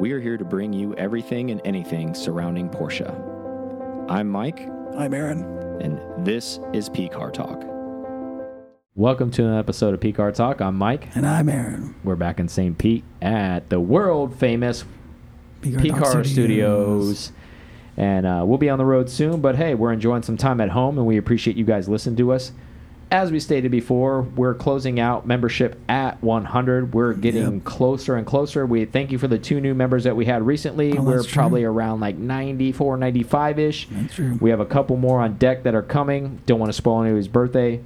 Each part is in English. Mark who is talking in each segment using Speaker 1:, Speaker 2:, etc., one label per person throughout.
Speaker 1: we are here to bring you everything and anything surrounding Porsche. I'm Mike,
Speaker 2: I'm Aaron.
Speaker 1: and this is P Car Talk.
Speaker 3: Welcome to an episode of P Car Talk. I'm Mike.
Speaker 2: And I'm Aaron.
Speaker 3: We're back in St. Pete at the world famous
Speaker 2: P-Car
Speaker 3: P
Speaker 2: Talk
Speaker 3: Car Studios. And uh, we'll be on the road soon, but hey, we're enjoying some time at home and we appreciate you guys listening to us. As we stated before, we're closing out membership at 100. We're getting
Speaker 2: Yep.
Speaker 3: closer and closer. We thank you for the two new members that we had recently.
Speaker 2: Oh,
Speaker 3: we're
Speaker 2: true.
Speaker 3: probably around like 94, 95 ish.
Speaker 2: That's true.
Speaker 3: We have a couple more on deck that are coming. Don't want to spoil anybody's birthday.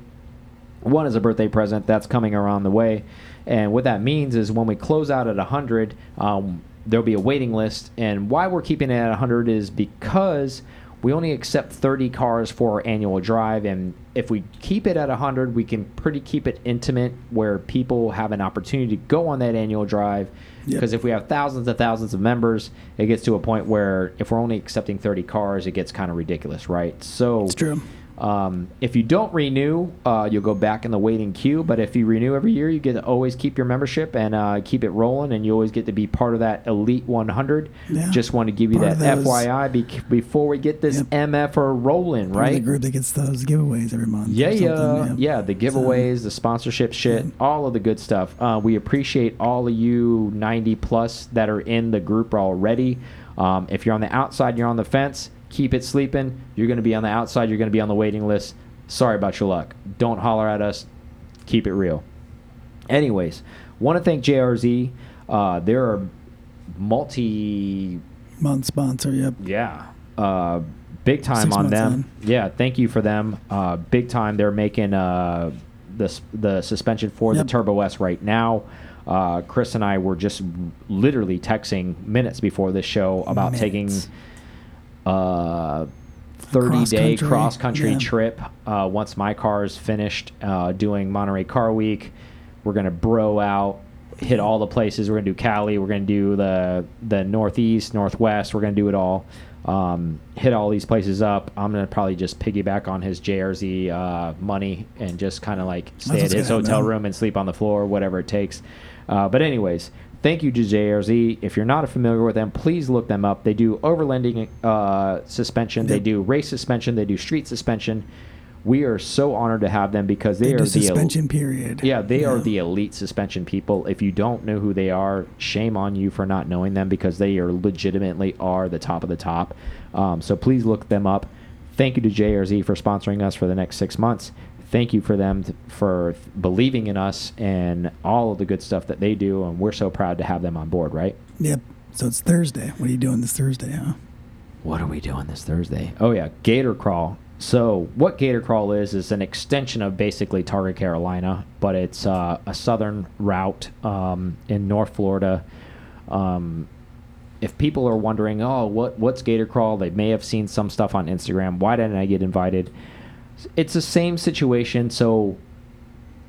Speaker 3: One is a birthday present that's coming around the way, and what that means is when we close out at 100, um, there'll be a waiting list. And why we're keeping it at 100 is because we only accept 30 cars for our annual drive, and if we keep it at 100, we can pretty keep it intimate where people have an opportunity to go on that annual drive.
Speaker 2: Yep.
Speaker 3: Because if we have thousands and thousands of members, it gets to a point where if we're only accepting 30 cars, it gets kind of ridiculous, right? So
Speaker 2: It's true.
Speaker 3: Um, if you don't renew, uh, you'll go back in the waiting queue. But if you renew every year, you get to always keep your membership and uh, keep it rolling, and you always get to be part of that elite 100.
Speaker 2: Yeah.
Speaker 3: Just want to give you
Speaker 2: Part
Speaker 3: that FYI be- before we get this
Speaker 2: Yep.
Speaker 3: MFR rolling,
Speaker 2: Part of The
Speaker 3: right?
Speaker 2: group that gets those giveaways every month.
Speaker 3: Yeah, yeah,
Speaker 2: something,
Speaker 3: yeah. The giveaways, the sponsorship shit,
Speaker 2: Yeah.
Speaker 3: all of the good stuff. Uh, we appreciate all of you 90 plus that are in the group already. Um, if you're on the outside, you're on the fence. Keep it sleeping. You're going to be on the outside. You're going to be on the waiting list. Sorry about your luck. Don't holler at us. Keep it real. Anyways, want to thank JRZ. Uh, there are multi
Speaker 2: Month sponsor. Yep.
Speaker 3: yeah. Uh, big time
Speaker 2: Six
Speaker 3: on them.
Speaker 2: on.
Speaker 3: Yeah, thank you for them. Uh, big time. They're making uh, the the suspension for
Speaker 2: Yep.
Speaker 3: the Turbo S right now. Uh, Chris and I were just literally texting minutes before this show about taking A 30 day
Speaker 2: Cross-country,
Speaker 3: cross country
Speaker 2: yeah.
Speaker 3: trip. Uh, once my car is finished uh, doing Monterey Car Week, we're gonna bro out, hit all the places. We're gonna do Cali. We're gonna do the the Northeast, Northwest. We're gonna do it all. Um, hit all these places up. I'm gonna probably just piggyback on his JRZ uh, money and just kind of like stay
Speaker 2: what's
Speaker 3: at his hotel
Speaker 2: happen.
Speaker 3: room and sleep on the floor, whatever it takes. Uh, but anyways, thank you to JRZ. If you're not familiar with them, please look them up. They do overlanding uh, suspension. They
Speaker 2: Yep.
Speaker 3: do race suspension. They do street suspension. We are so honored to have them because they,
Speaker 2: They
Speaker 3: are the
Speaker 2: suspension period.
Speaker 3: yeah, they are the elite suspension people. If you don't know who they are, shame on you for not knowing them because they are legitimately are the top of the top. Um, so please look them up. Thank you to JRZ for sponsoring us for the next six months. Thank you for them t- for believing in us and all of the good stuff that they do, and we're so proud to have them on board. Right?
Speaker 2: Yep. So it's Thursday. What are you doing this Thursday, huh?
Speaker 3: What are we doing this Thursday? Oh yeah, Gator Crawl. So what Gator Crawl is is an extension of basically Targa Carolina, but it's uh, a southern route um, in North Florida. Um, if people are wondering, oh, what what's Gator Crawl? They may have seen some stuff on Instagram. Why didn't I get invited? It's the same situation. So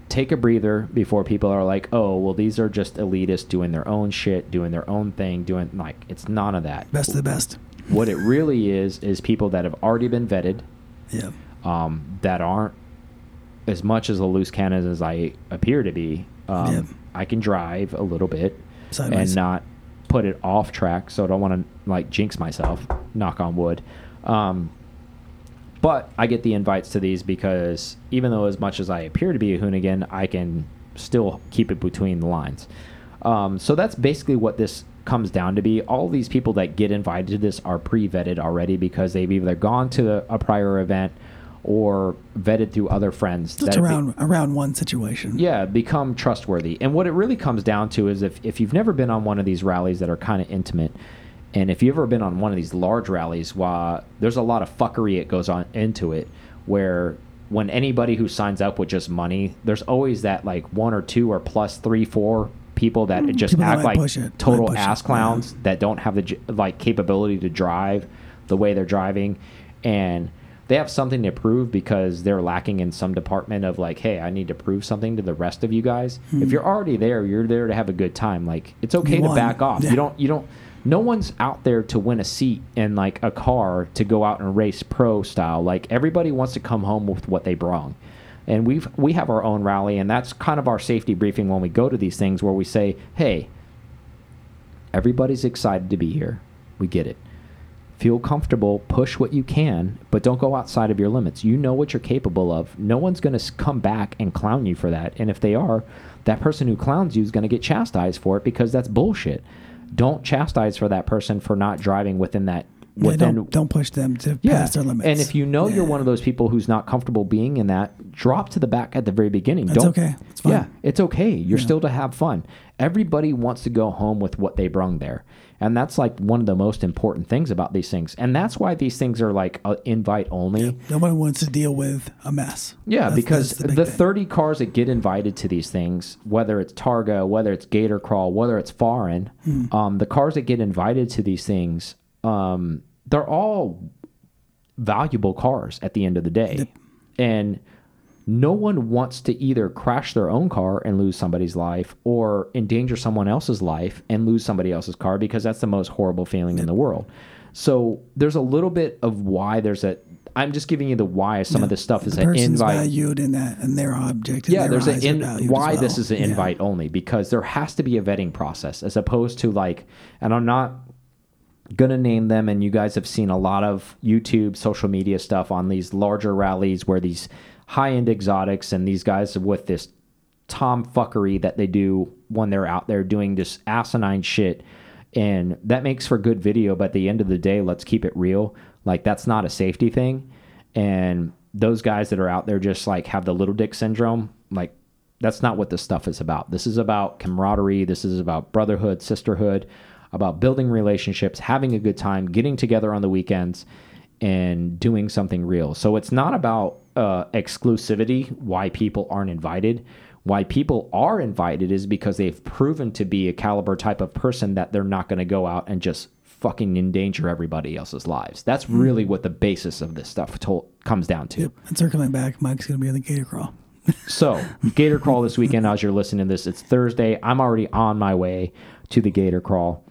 Speaker 3: take a breather before people are like, oh, well, these are just elitists doing their own shit, doing their own thing, doing like it's none of that.
Speaker 2: Best of the best.
Speaker 3: What it really is is people that have already been vetted,
Speaker 2: Yep.
Speaker 3: um, that aren't as much as a loose cannon as I appear to be. Um,
Speaker 2: Yep.
Speaker 3: I can drive a little bit and not put it off track, so I don't want to like jinx myself. Knock on wood. Um, but I get the invites to these because even though as much as I appear to be a hoonigan, I can still keep it between the lines. Um, so that's basically what this comes down to be. All these people that get invited to this are pre-vetted already because they've either gone to a prior event or vetted through other friends.
Speaker 2: Just
Speaker 3: that have be-
Speaker 2: around around one situation.
Speaker 3: yeah, become trustworthy. And what it really comes down to is if, if you've never been on one of these rallies that are kind of intimate, and if you've ever been on one of these large rallies, while there's a lot of fuckery it goes on into it, where when anybody who signs up with just money, there's always that like one or two or plus three, four people that mm, just
Speaker 2: People
Speaker 3: act like total
Speaker 2: it,
Speaker 3: ass clowns that don't have the like capability to drive the way they're driving, and they have something to prove because they're lacking in some department of like, hey, I need to prove something to the rest of you guys. If hmm. you're already there, you're there to have a good time. Like it's okay to
Speaker 2: won.
Speaker 3: back off.
Speaker 2: Yeah.
Speaker 3: You don't you don't no one's out there to win a seat in like a car to go out and race pro style. Like everybody wants to come home with what they brought. And we've we have our own rally and that's kind of our safety briefing when we go to these things where we say, "Hey, Everybody's excited to be here. We get it. Feel comfortable, push what you can, but don't go outside of your limits. You know what you're capable of. No one's going to come back and clown you for that. And if they are, that person who clowns you is going to get chastised for it because that's bullshit. Don't chastise for that person for not driving within that
Speaker 2: Yeah, don't, don't push them to pass their limits.
Speaker 3: and if you know you're one of those people who's not comfortable being in that, drop to the back at the very beginning.
Speaker 2: That's
Speaker 3: Don't,
Speaker 2: okay. It's fine.
Speaker 3: Yeah, it's okay. You're
Speaker 2: Yeah.
Speaker 3: still to have fun. Everybody wants to go home with what they brung there. And that's like one of the most important things about these things. And that's why these things are like uh, invite only.
Speaker 2: no one wants to deal with a mess.
Speaker 3: Yeah,
Speaker 2: That's-
Speaker 3: because
Speaker 2: that's
Speaker 3: the,
Speaker 2: thing.
Speaker 3: 30 cars that get invited to these things, whether it's Targa, whether it's Gator Crawl, whether it's Foreign,
Speaker 2: Hmm.
Speaker 3: um, the cars that get invited to these things, um, they're all valuable cars at the end of the day. And no one wants to either crash their own car and lose somebody's life or endanger someone else's life and lose somebody else's car because that's the most horrible feeling in the world. So there's a little bit of why there's a. I'm just giving you the why some of this stuff is
Speaker 2: the
Speaker 3: an invite.
Speaker 2: valued in that, and their object. in
Speaker 3: Yeah,
Speaker 2: their
Speaker 3: there's an in, why this is an
Speaker 2: Yeah.
Speaker 3: invite only because there has to be a vetting process as opposed to like, and I'm not gonna name them, and you guys have seen a lot of YouTube social media stuff on these larger rallies where these high end exotics and these guys with this tomfuckery that they do when they're out there doing this asinine shit. And that makes for good video, but at the end of the day, let's keep it real. Like that's not a safety thing. And those guys that are out there just like have the little dick syndrome, like that's not what this stuff is about. This is about camaraderie. This is about brotherhood, sisterhood, about building relationships, having a good time, getting together on the weekends, and doing something real. So it's not about uh, exclusivity, why people aren't invited. Why people are invited is because they've proven to be a caliber type of person that they're not going to go out and just fucking endanger everybody else's lives. That's really what the basis of this stuff to- comes down to.
Speaker 2: Yep. And circling back, Mike's going to be in the gator crawl.
Speaker 3: So, Gator Crawl this weekend, as you're listening to this, it's Thursday. I'm already on my way to the Gator Crawl.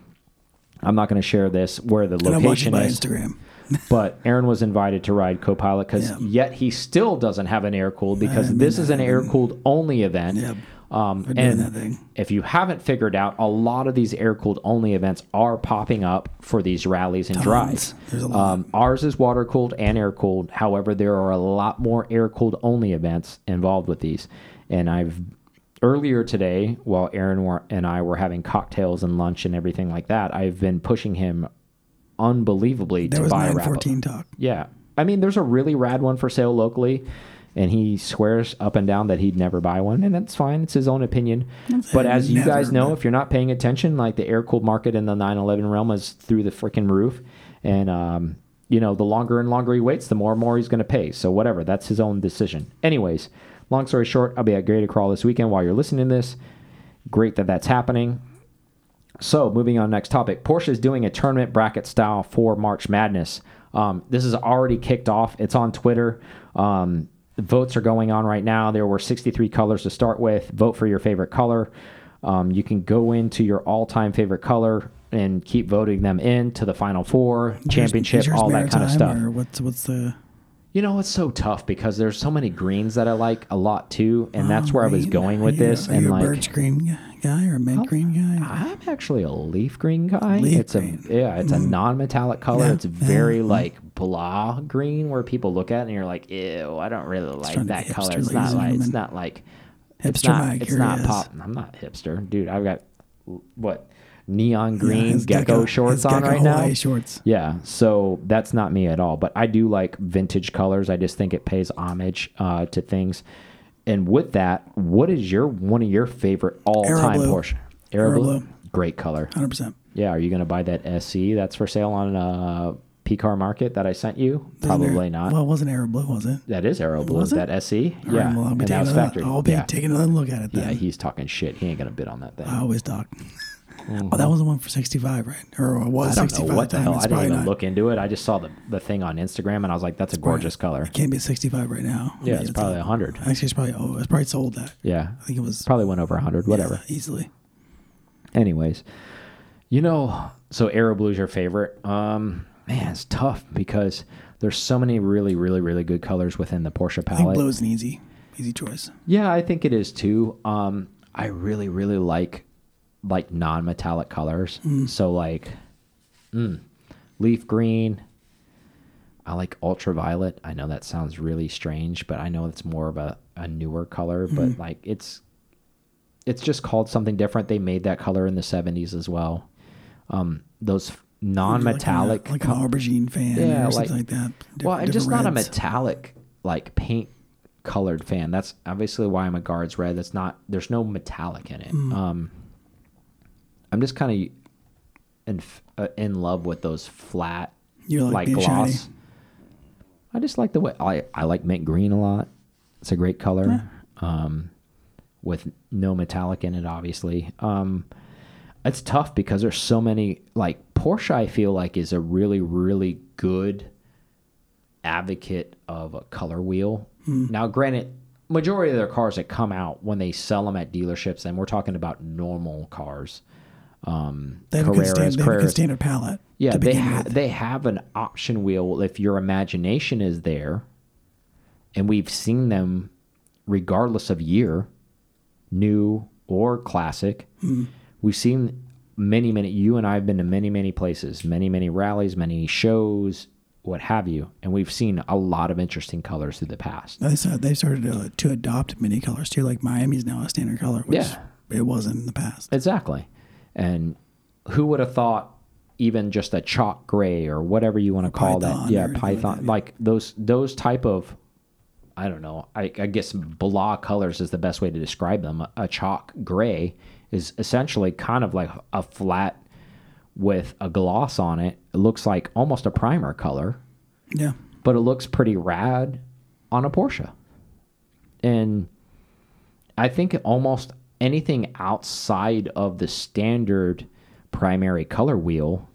Speaker 3: I'm not going to share this where the location
Speaker 2: And I'm watching
Speaker 3: location
Speaker 2: by
Speaker 3: is,
Speaker 2: Instagram.
Speaker 3: but Aaron was invited to ride co-pilot because
Speaker 2: Yeah.
Speaker 3: yet he still doesn't have an air cooled because this is an air cooled only event. Um, and if you haven't figured out, a lot of these air cooled only events are popping up for these rallies and
Speaker 2: Tons.
Speaker 3: drives.
Speaker 2: There's a lot.
Speaker 3: Um, ours is water cooled and air cooled. However, there are a lot more air cooled only events involved with these. And I've earlier today, while Aaron were, and I were having cocktails and lunch and everything like that, I've been pushing him unbelievably
Speaker 2: There
Speaker 3: to
Speaker 2: was
Speaker 3: buy a wrap.
Speaker 2: 914 talk.
Speaker 3: Yeah. I mean, there's a really rad one for sale locally, and he swears up and down that he'd never buy one, and that's fine. It's his own opinion. But as you guys know, if you're not paying attention, like the air cooled market in the 911 realm is through the freaking roof. And, um, you know, the longer and longer he waits, the more and more he's going to pay. So, whatever, that's his own decision. Anyways, long story short, I'll be at Gator Crawl this weekend while you're listening to this. Great that that's happening. So, moving on next topic. Porsche is doing a tournament bracket style for March Madness. Um, this is already kicked off. It's on Twitter. Um, the votes are going on right now. There were 63 colors to start with. Vote for your favorite color. Um, you can go into your all-time favorite color and keep voting them in to the final four, championship, all that kind of stuff.
Speaker 2: What's what's the?
Speaker 3: You know, it's so tough because there's so many greens that I like a lot too, and that's
Speaker 2: Oh,
Speaker 3: where I was
Speaker 2: green.
Speaker 3: going with
Speaker 2: you-
Speaker 3: this. And like,
Speaker 2: birch green guy or a mint green guy?
Speaker 3: I'm actually a leaf green guy.
Speaker 2: Leaf
Speaker 3: it's
Speaker 2: green. Mm.
Speaker 3: a yeah, it's a non-metallic color.
Speaker 2: Yeah,
Speaker 3: It's very
Speaker 2: yeah.
Speaker 3: like blah green, where people look at it and you're like, ew, I don't really like that color. It's not like it's not like it's
Speaker 2: Hipster
Speaker 3: not
Speaker 2: Mike,
Speaker 3: it's not pop. I'm not hipster, dude. I've got what neon green
Speaker 2: his
Speaker 3: gecko, shorts
Speaker 2: his
Speaker 3: on
Speaker 2: gecko
Speaker 3: right now.
Speaker 2: Hawaii shorts.
Speaker 3: Yeah, so that's not me at all. But I do like vintage colors. I just think it pays homage uh, to things. And with that, what is your one of your favorite all-time
Speaker 2: Aero.
Speaker 3: Porsche? Aero,
Speaker 2: Aero.
Speaker 3: Great color.
Speaker 2: Hundred percent.
Speaker 3: Yeah, are you going to buy that SC that's for sale on uh, P Car Market that I sent you? Probably not.
Speaker 2: Well, it wasn't Aero Blue, was it?
Speaker 3: that is Aero Blue.
Speaker 2: Was it?
Speaker 3: That SC?
Speaker 2: All
Speaker 3: Yeah,
Speaker 2: right, well, I'll be taking another,
Speaker 3: factory.
Speaker 2: I'll be
Speaker 3: yeah.
Speaker 2: taking another look at it
Speaker 3: yeah, he's talking shit. He ain't going to bid on that thing.
Speaker 2: I always talk. Oh, that was the one for sixty-five, right? Or it was
Speaker 3: I don't
Speaker 2: sixty-five.
Speaker 3: know what the hell.
Speaker 2: It's
Speaker 3: I didn't even
Speaker 2: not.
Speaker 3: look into it. I just saw the, the thing on Instagram and I was like, that's a gorgeous color.
Speaker 2: It can't be sixty-five right now. I
Speaker 3: Yeah,
Speaker 2: mean,
Speaker 3: it's probably
Speaker 2: a-
Speaker 3: a 100.
Speaker 2: Actually, it's probably oh, it's probably sold that.
Speaker 3: Yeah.
Speaker 2: I think it was
Speaker 3: Probably went over 100, whatever.
Speaker 2: yeah, easily.
Speaker 3: Anyways, you know, so Aero Blue's your favorite. Um, man, it's tough because there's so many really, really, really good colors within the Porsche
Speaker 2: I think
Speaker 3: palette.
Speaker 2: blue is an easy, easy choice.
Speaker 3: Yeah, I think it is too. Um, I really, really like like non-metallic colors. So like mm, leaf green. I like ultraviolet. I know that sounds really strange, but I know it's more of a, a newer color, but like it's it's just called something different. They made that color in the 70s as well. Um, those non-metallic
Speaker 2: like, a- like, an aubergine fan
Speaker 3: Yeah,
Speaker 2: or something
Speaker 3: like-
Speaker 2: like, that.
Speaker 3: well,
Speaker 2: Different-
Speaker 3: I'm just not a metallic like paint colored fan. That's obviously why I'm a guards red. That's not there's no metallic in it.
Speaker 2: Hmm.
Speaker 3: Um I'm just kind of in uh, in love with those flat
Speaker 2: You like
Speaker 3: like
Speaker 2: being shiny?
Speaker 3: gloss. I just like the way I I like mint green a lot. It's a great color. Um with no metallic in it obviously. Um it's tough because there's so many like Porsche I feel like is a really really good advocate of a color wheel.
Speaker 2: Hmm.
Speaker 3: Now granted majority of their cars that come out when they sell them at dealerships and we're talking about normal cars um
Speaker 2: They have, a good, stand,
Speaker 3: Carreras,
Speaker 2: have a good standard palette.
Speaker 3: Yeah, they ha-
Speaker 2: with.
Speaker 3: they have an option wheel if your imagination is there, and we've seen them, regardless of year, new or classic.
Speaker 2: Hmm.
Speaker 3: We've seen many, many. You and I have been to many, many places, many, many rallies, many shows, what have you, and we've seen a lot of interesting colors through the past.
Speaker 2: They started, they started to, to adopt many colors too. Like Miami's now a standard color, which
Speaker 3: Yeah.
Speaker 2: it wasn't in the past.
Speaker 3: Exactly, and who would have thought? Even just a chalk gray or whatever you want to call that, yeah,
Speaker 2: or anything like
Speaker 3: python,
Speaker 2: that, yeah.
Speaker 3: like those those type of, I don't know, I, I guess blah colors is the best way to describe them. A, a chalk gray is essentially kind of like a flat with a gloss on it. It looks like almost a primer color,
Speaker 2: Yeah.
Speaker 3: but it looks pretty rad on a Porsche. And I think it almost anything outside of the standard primary color wheel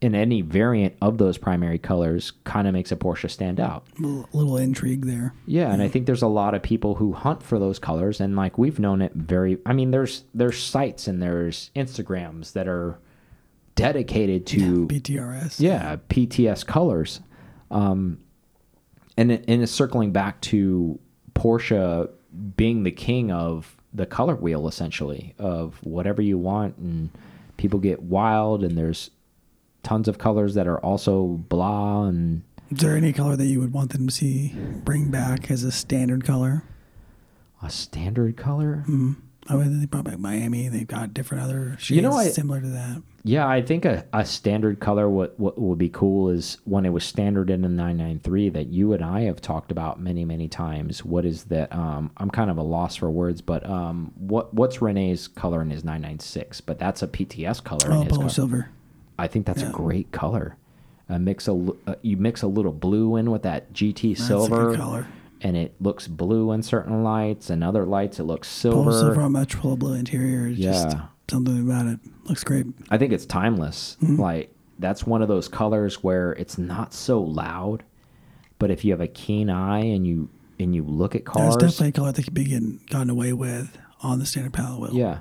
Speaker 3: in any variant of those primary colors kind of makes a Porsche stand out.
Speaker 2: Little, little intrigue there.
Speaker 3: Yeah, and I think there's a lot of people who hunt for those colors and like we've known it very I mean there's there's sites and there's Instagrams that are dedicated to
Speaker 2: PTS.
Speaker 3: yeah, PTS colors. Um, and and it's circling back to Porsche being the king of the color wheel, essentially, of whatever you want, and people get wild, and there's tons of colors that are also blah, and
Speaker 2: Is there any color that you would want them to see bring back as a standard color?
Speaker 3: a standard color.
Speaker 2: I mean, they brought back Miami. They've got different other shades
Speaker 3: You know, I-
Speaker 2: similar to that.
Speaker 3: Yeah, I think a, a standard color what what would be cool is when it was standard in the 993 that you and I have talked about many many times. What is that? Um, I'm kind of a loss for words, but um, what what's Renee's color in his 996? But that's a PTS color. in
Speaker 2: Oh,
Speaker 3: his
Speaker 2: Polo
Speaker 3: car.
Speaker 2: Silver.
Speaker 3: I think that's
Speaker 2: Yeah.
Speaker 3: a great color. Uh, mix a uh, you mix a little blue in with that GT
Speaker 2: That's a
Speaker 3: silver,
Speaker 2: color.
Speaker 3: And it looks blue in certain lights, and other lights it looks silver.
Speaker 2: Silver on Metropol Blue interior. is Just
Speaker 3: Yeah.
Speaker 2: something about it looks great.
Speaker 3: I think it's timeless.
Speaker 2: Mm-hmm.
Speaker 3: Like that's one of those colors where it's not so loud, but if you have a keen eye and you and you look at
Speaker 2: There's
Speaker 3: that's
Speaker 2: definitely a color that could be getting, gotten away with on the standard palette wheel.
Speaker 3: yeah,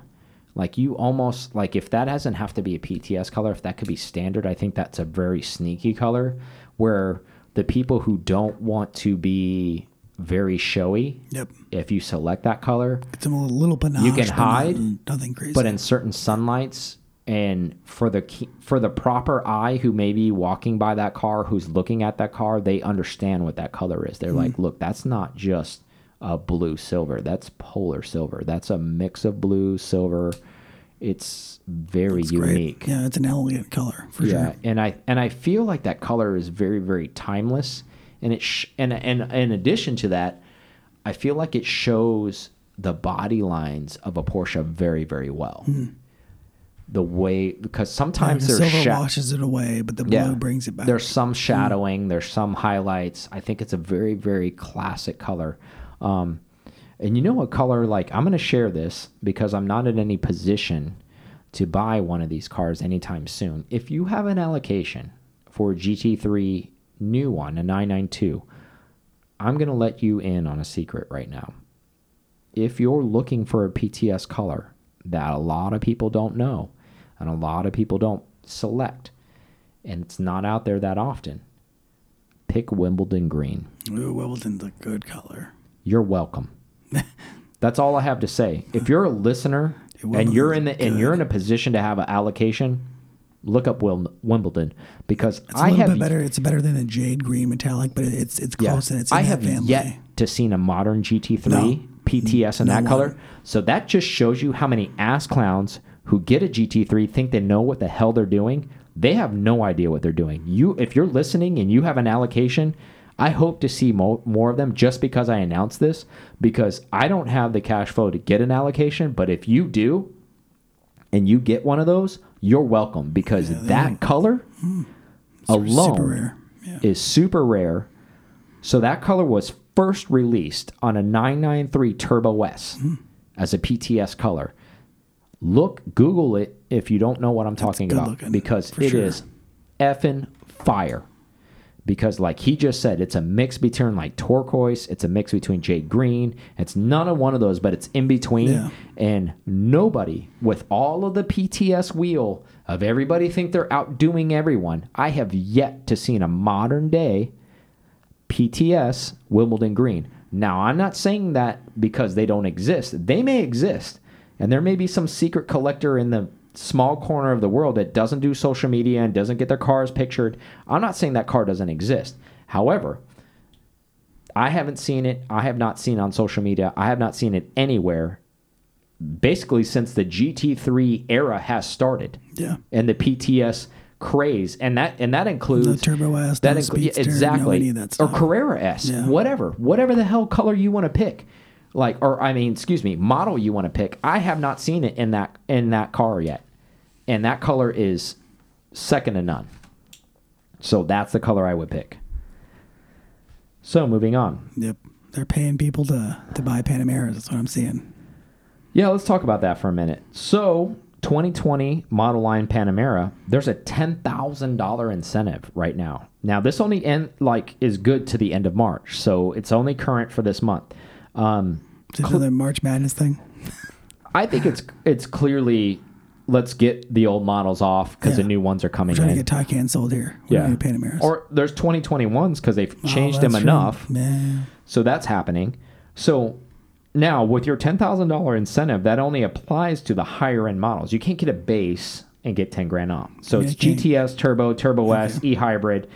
Speaker 3: like you almost like if that doesn't have to be a PTS color, if that could be standard, I think that's a very sneaky color where the people who don't want to be very showy,
Speaker 2: Yep.
Speaker 3: if you select that color,
Speaker 2: Get some little, panache.
Speaker 3: You can hide,
Speaker 2: Nothing, crazy.
Speaker 3: but in certain sunlights and for the key, for the proper eye who may be walking by that car who's looking at that car they understand what that color is they're
Speaker 2: Hmm.
Speaker 3: like look that's not just a blue silver that's polar silver that's a mix of blue silver it's very
Speaker 2: It's great.
Speaker 3: unique
Speaker 2: Yeah, it's an elegant color for
Speaker 3: yeah,
Speaker 2: sure.
Speaker 3: and I and I feel like that color is very very timeless, and it sh- and and in addition to that, I feel like it shows the body lines of a Porsche very very well. The way because
Speaker 2: Yeah,
Speaker 3: sometimes
Speaker 2: the
Speaker 3: there's
Speaker 2: silver washes it away, but the blue brings it back.
Speaker 3: there's some shadowing, there's some highlights. I think it's a very, very classic color. Um, and you know what color? Like, I'm going to share this because I'm not in any position to buy one of these cars anytime soon. If you have an allocation for GT3 new one, a 992, I'm going to let you in on a secret right now. If you're looking for a PTS color that a lot of people don't know and a lot of people don't select, and it's not out there that often, pick Wimbledon Green.
Speaker 2: Ooh, Wimbledon's a good color.
Speaker 3: You're welcome. That's all I have to say. If you're a listener and you're in the and you're in a position to have an allocation, look up Wimbledon because
Speaker 2: It's a
Speaker 3: I have
Speaker 2: bit better. It's better than a jade green metallic, but it's it's
Speaker 3: yeah,
Speaker 2: close and it's in
Speaker 3: I have
Speaker 2: family.
Speaker 3: yet to seen a modern GT3
Speaker 2: No.
Speaker 3: PTS in
Speaker 2: No
Speaker 3: that
Speaker 2: one.
Speaker 3: color. So that just shows you how many ass clowns who get a GT3 think they know what the hell they're doing. They have no idea what they're doing. You, if you're listening and you have an allocation, I hope to see mo- more of them just because I announced this because I don't have the cash flow to get an allocation. But if you do, and you get one of those, you're welcome because that color alone
Speaker 2: super rare. Yeah.
Speaker 3: is super rare. So that color was first released on a 993 Turbo S
Speaker 2: Hmm.
Speaker 3: as a PTS color. Look, Google it if you don't know what I'm talking about
Speaker 2: looking,
Speaker 3: because it
Speaker 2: sure.
Speaker 3: is effing fire. Because, like he just said, it's a mix between like turquoise, it's a mix between jade green. It's none of one of those, but it's in between.
Speaker 2: Yeah.
Speaker 3: And nobody, with all of the PTS wheel of everybody think they're outdoing everyone, I have yet to seen a modern day PTS Wimbledon Green. Now, I'm not saying that because they don't exist. They may exist. And there may be some secret collector in the small corner of the world that doesn't do social media and doesn't get their cars pictured. I'm not saying that car doesn't exist. However, I haven't seen it. I have not seen it on social media. I have not seen it anywhere basically since the GT3 era has started
Speaker 2: Yeah.
Speaker 3: and the PTS craze, and that and that includes
Speaker 2: No Turbo S,
Speaker 3: that
Speaker 2: no
Speaker 3: inclu- yeah,
Speaker 2: Speedster, no
Speaker 3: exactly,
Speaker 2: that
Speaker 3: or. Carrera S,
Speaker 2: Yeah.
Speaker 3: whatever, whatever the hell color you want to pick, like, or I mean, excuse me, model you want to pick. I have not seen it in that in that car yet, and that color is second to none. So that's the color I would pick. So moving on.
Speaker 2: Yep. They're paying people to to buy Panameras. That's what I'm seeing.
Speaker 3: Yeah, let's talk about that for a minute. So, 2020 model line Panamera, there's a $10,000 incentive right now. Now, this only end like is good to the end of March, so it's only current for this month. Um,
Speaker 2: Is it another March Madness thing?
Speaker 3: I think it's it's clearly let's get the old models off because
Speaker 2: Yeah.
Speaker 3: the new ones are coming
Speaker 2: Trying to
Speaker 3: in.
Speaker 2: get Taycan sold here. We're
Speaker 3: yeah,
Speaker 2: Panameras.
Speaker 3: or there's 2021s because they've
Speaker 2: Oh,
Speaker 3: changed them
Speaker 2: that's true.
Speaker 3: enough. So that's happening. So now with your ten thousand dollar incentive, that only applies to the higher end models. You can't get a base and get ten grand off. So
Speaker 2: Yeah,
Speaker 3: it's. GTS, Turbo, Turbo S, E Hybrid.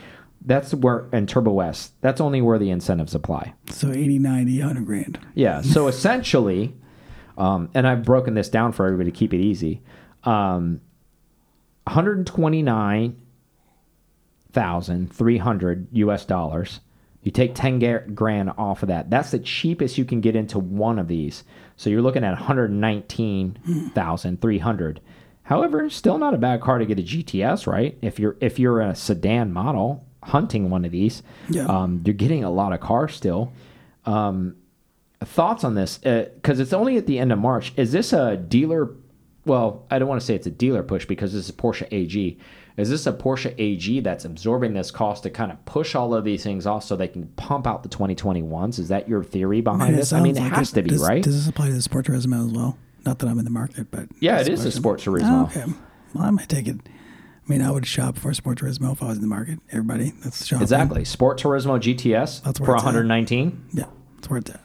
Speaker 3: That's where and Turbo S. That's only where the incentives apply.
Speaker 2: So 80, 90, 100 grand.
Speaker 3: Yeah. So essentially, um, and I've broken this down for everybody to keep it easy. Um, one hundred twenty nine thousand three hundred U.S. dollars. You take ten grand off of that. That's the cheapest you can get into one of these. So you're looking at one hundred nineteen thousand three hundred. However, still not a bad car to get a GTS, right? If you're if you're a sedan model hunting one of these,
Speaker 2: Yeah.
Speaker 3: um, you're getting a lot of cars still. Um, thoughts on this? Because it's only at the end of March. Is this a dealer? Well, I don't want to say it's a dealer push because this is Porsche AG. Is this a Porsche AG that's absorbing this cost to kind of push all of these things off so they can pump out the 2021s? Is that your theory behind
Speaker 2: Man,
Speaker 3: this? I mean, it
Speaker 2: like
Speaker 3: has to be,
Speaker 2: does,
Speaker 3: right?
Speaker 2: Does this apply to the Sport Turismo as well? Not that I'm in the market, but
Speaker 3: yeah, it is a
Speaker 2: Turismo.
Speaker 3: Sport
Speaker 2: Oh,
Speaker 3: Turismo.
Speaker 2: okay. Well, I might take it. I mean, I would shop for Sport Turismo if I was in the market. Everybody, that's shopping.
Speaker 3: Exactly. Sport Turismo GTS
Speaker 2: That's
Speaker 3: for
Speaker 2: it's at.
Speaker 3: 119.
Speaker 2: Yeah, that's where it's at.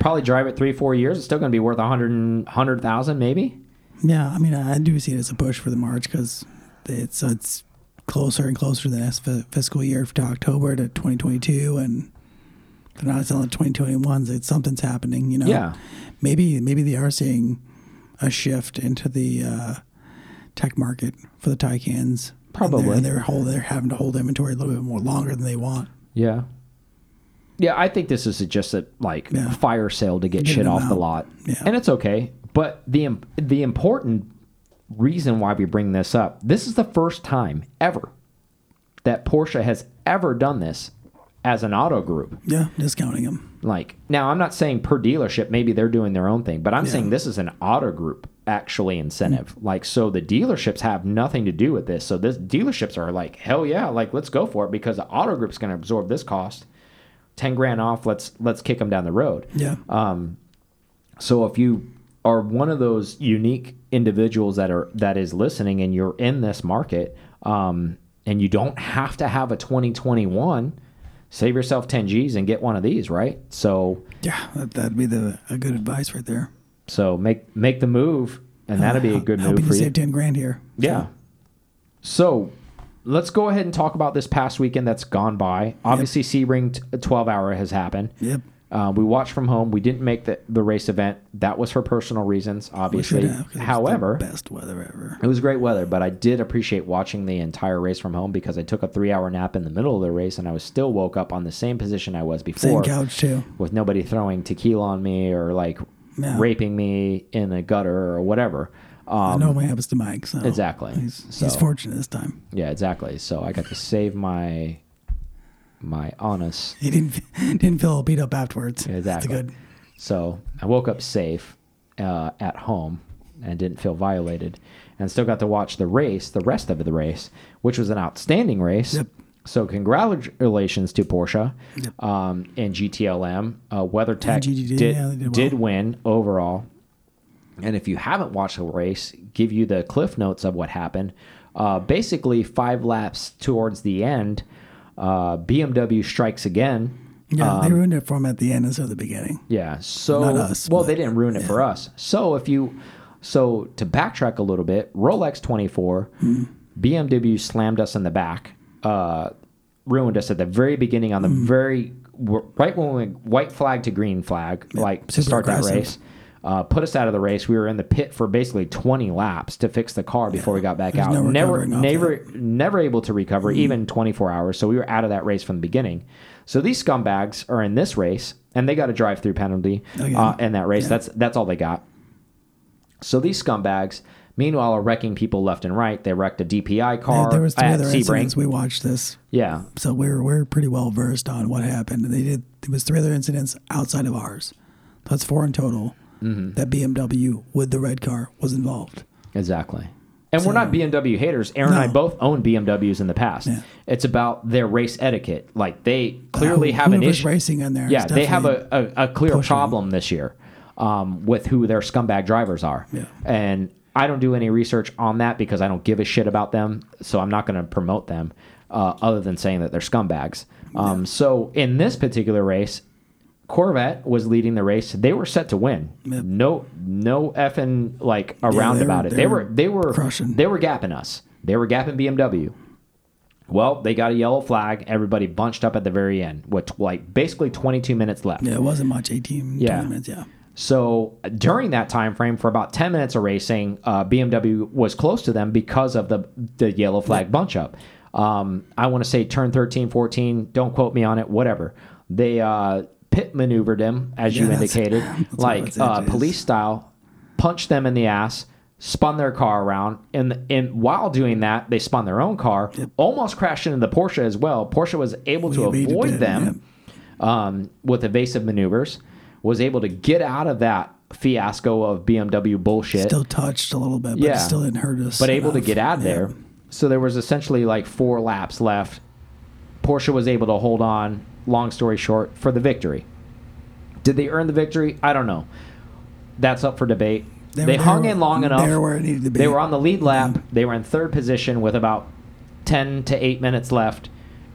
Speaker 3: Probably drive it three, four years. It's still going to be worth 100, 100,000 maybe.
Speaker 2: Yeah, I mean, I do see it as a push for the March because it's it's closer and closer to the next fi- fiscal year to October to 2022, and they're not selling 2021s. It's something's happening, you know.
Speaker 3: Yeah.
Speaker 2: Maybe maybe they are seeing a shift into the uh, tech market for the Taycans.
Speaker 3: Probably.
Speaker 2: they're, they're hold they're having to hold inventory a little bit more longer than they want.
Speaker 3: Yeah. Yeah, I think this is just a like
Speaker 2: Yeah.
Speaker 3: fire sale to get
Speaker 2: Getting
Speaker 3: shit off the lot,
Speaker 2: Yeah.
Speaker 3: and it's okay. But the the important reason why we bring this up, this is the first time ever that Porsche has ever done this as an auto group.
Speaker 2: Yeah, discounting them.
Speaker 3: Like now, I'm not saying per dealership, maybe they're doing their own thing, but I'm
Speaker 2: Yeah.
Speaker 3: saying this is an auto group actually incentive. Like so, the dealerships have nothing to do with this. So this dealerships are like, hell yeah, like let's go for it because the auto group's going to absorb this cost, ten grand off. Let's let's kick them down the road.
Speaker 2: Yeah.
Speaker 3: Um, so if you are one of those unique individuals that are that is listening and you're in this market, um, and you don't have to have a 2021, save yourself 10 G's and get one of these, right? So
Speaker 2: Yeah, that, that'd be the a good advice right there.
Speaker 3: so make make the move and that'd be a good
Speaker 2: Help
Speaker 3: move for you.
Speaker 2: save ten grand here.
Speaker 3: Yeah. So let's go ahead and talk about this past weekend that's gone by. Obviously, Sebring t- 12 hour has happened.
Speaker 2: Yep.
Speaker 3: Uh, we watched from home. We didn't make the, the race event. That was for personal reasons, obviously.
Speaker 2: have, 'cause it's the
Speaker 3: However,
Speaker 2: best weather ever.
Speaker 3: it was great weather, but I did appreciate watching the entire race from home because I took a three hour nap in the middle of the race and I was still woke up on the same position I was before.
Speaker 2: Same couch too.
Speaker 3: with nobody throwing tequila on me or like
Speaker 2: Yeah.
Speaker 3: raping me in the gutter or whatever.
Speaker 2: I
Speaker 3: Um,
Speaker 2: know what happens to Mike. So
Speaker 3: Exactly.
Speaker 2: He's,
Speaker 3: So-
Speaker 2: he's fortunate this time.
Speaker 3: Yeah, exactly. So I got to save my my honest.
Speaker 2: He didn't didn't feel beat up afterwards.
Speaker 3: Exactly.
Speaker 2: That's good.
Speaker 3: So I woke up safe uh, at home and didn't feel violated, and still got to watch the race, the rest of the race, which was an outstanding race.
Speaker 2: Yep.
Speaker 3: So congratulations to Porsche
Speaker 2: Yep.
Speaker 3: um, and GTLM. Uh, WeatherTech
Speaker 2: GTD,
Speaker 3: did
Speaker 2: yeah, did
Speaker 3: did win overall. And if you haven't watched the race, give you the cliff notes of what happened. Uh, basically, five laps towards the end, uh, BMW strikes again.
Speaker 2: Yeah, they
Speaker 3: Um,
Speaker 2: ruined it for him at the end instead of the beginning.
Speaker 3: yeah. So
Speaker 2: Not us,
Speaker 3: well,
Speaker 2: but-
Speaker 3: they didn't ruin it for us. So if you so to backtrack a little bit, Rolex 24,
Speaker 2: Hmm.
Speaker 3: BMW slammed us in the back, uh, ruined us at the very beginning on the
Speaker 2: Hmm.
Speaker 3: very right when we went white flag to green flag, like to start that race. Uh, put us out of the race. We were in the pit for basically 20 laps to fix the car before we got back out.
Speaker 2: no
Speaker 3: never,
Speaker 2: recovering off
Speaker 3: never, never able to recover,
Speaker 2: Mm-hmm.
Speaker 3: even 24 hours. So we were out of that race from the beginning. So these scumbags are in this race, and they got a drive-through penalty
Speaker 2: Oh, yeah.
Speaker 3: uh, in that race.
Speaker 2: Yeah.
Speaker 3: That's that's all they got. So these scumbags, meanwhile, are wrecking people left and right. They wrecked a DPI car
Speaker 2: Yeah, there was
Speaker 3: two
Speaker 2: other incidents. We watched this,
Speaker 3: Yeah,
Speaker 2: so we're we're pretty well versed on what happened. They did. There was three other incidents outside of ours. That's four in total.
Speaker 3: Mm-hmm.
Speaker 2: That BMW with the red car was involved.
Speaker 3: exactly. And we're not BMW haters. Aaron and I both owned BMWs in the past.
Speaker 2: Yeah.
Speaker 3: It's about their race etiquette. Like they clearly
Speaker 2: Who-
Speaker 3: have an issue.
Speaker 2: racing in there.
Speaker 3: Yeah, they have a, a, a clear
Speaker 2: pushing.
Speaker 3: problem this year um, with who their scumbag drivers are.
Speaker 2: Yeah.
Speaker 3: And I don't do any research on that because I don't give a shit about them. So I'm not going to promote them uh, other than saying that they're scumbags. Um, So in this particular race, Corvette was leading the race. They were set to win.
Speaker 2: Yep.
Speaker 3: No, no effing like around
Speaker 2: were-
Speaker 3: about it.
Speaker 2: they were
Speaker 3: they were,
Speaker 2: crushing.
Speaker 3: they were gapping us. They were gapping BMW. Well, they got a yellow flag. Everybody bunched up at the very end with like basically 22 minutes left.
Speaker 2: Yeah, it wasn't much. 18,
Speaker 3: Yeah.
Speaker 2: 20 minutes. Yeah.
Speaker 3: So during that time frame, for about 10 minutes of racing, uh, BMW was close to them because of the the yellow flag bunch up. Um, I want to say turn 13, 14. Don't quote me on it. Whatever. They uh, pit maneuvered him, as you
Speaker 2: Yeah, that's-
Speaker 3: indicated,
Speaker 2: that's
Speaker 3: like uh, police style, punched them in the ass. Spun their car around, and and while doing that, they spun their own car, almost crashed into the Porsche as well. Porsche was able to
Speaker 2: We
Speaker 3: avoid
Speaker 2: it,
Speaker 3: them um, with evasive maneuvers, was able to get out of that fiasco of BMW bullshit,
Speaker 2: Still touched a little bit, but
Speaker 3: Yeah.
Speaker 2: it still didn't hurt us.
Speaker 3: but able to get out
Speaker 2: Yeah.
Speaker 3: there. So there was essentially like four laps left. Porsche was able to hold on, long story short, for the victory. Did they earn the victory? I don't know. That's up for debate. They,
Speaker 2: They
Speaker 3: hung in long enough.
Speaker 2: they were where it needed to be.
Speaker 3: They were on the lead lap. They were in third position with about 10 to 8 minutes left.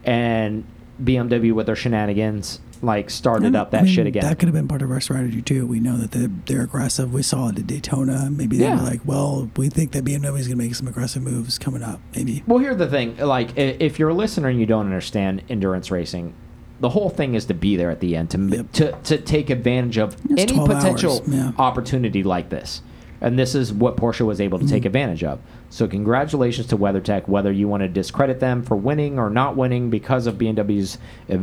Speaker 3: And BMW, with their shenanigans, like started
Speaker 2: And,
Speaker 3: up that
Speaker 2: I mean,
Speaker 3: shit again.
Speaker 2: That could have been part of our strategy too. We know that they're, they're aggressive. We saw it at Daytona. Maybe they
Speaker 3: Yeah.
Speaker 2: were like, well, we think that BMW is going to make some aggressive moves coming up. Maybe.
Speaker 3: Well, here's the thing: like, if you're a listener and you don't understand endurance racing, the whole thing is to be there at the end to
Speaker 2: Yep.
Speaker 3: to, to take advantage of
Speaker 2: It's
Speaker 3: any potential
Speaker 2: yeah.
Speaker 3: opportunity like this. And this is what Porsche was able to
Speaker 2: Mm-hmm.
Speaker 3: take advantage of. So, congratulations to WeatherTech. Whether you want to discredit them for winning or not winning because of BMW's uh,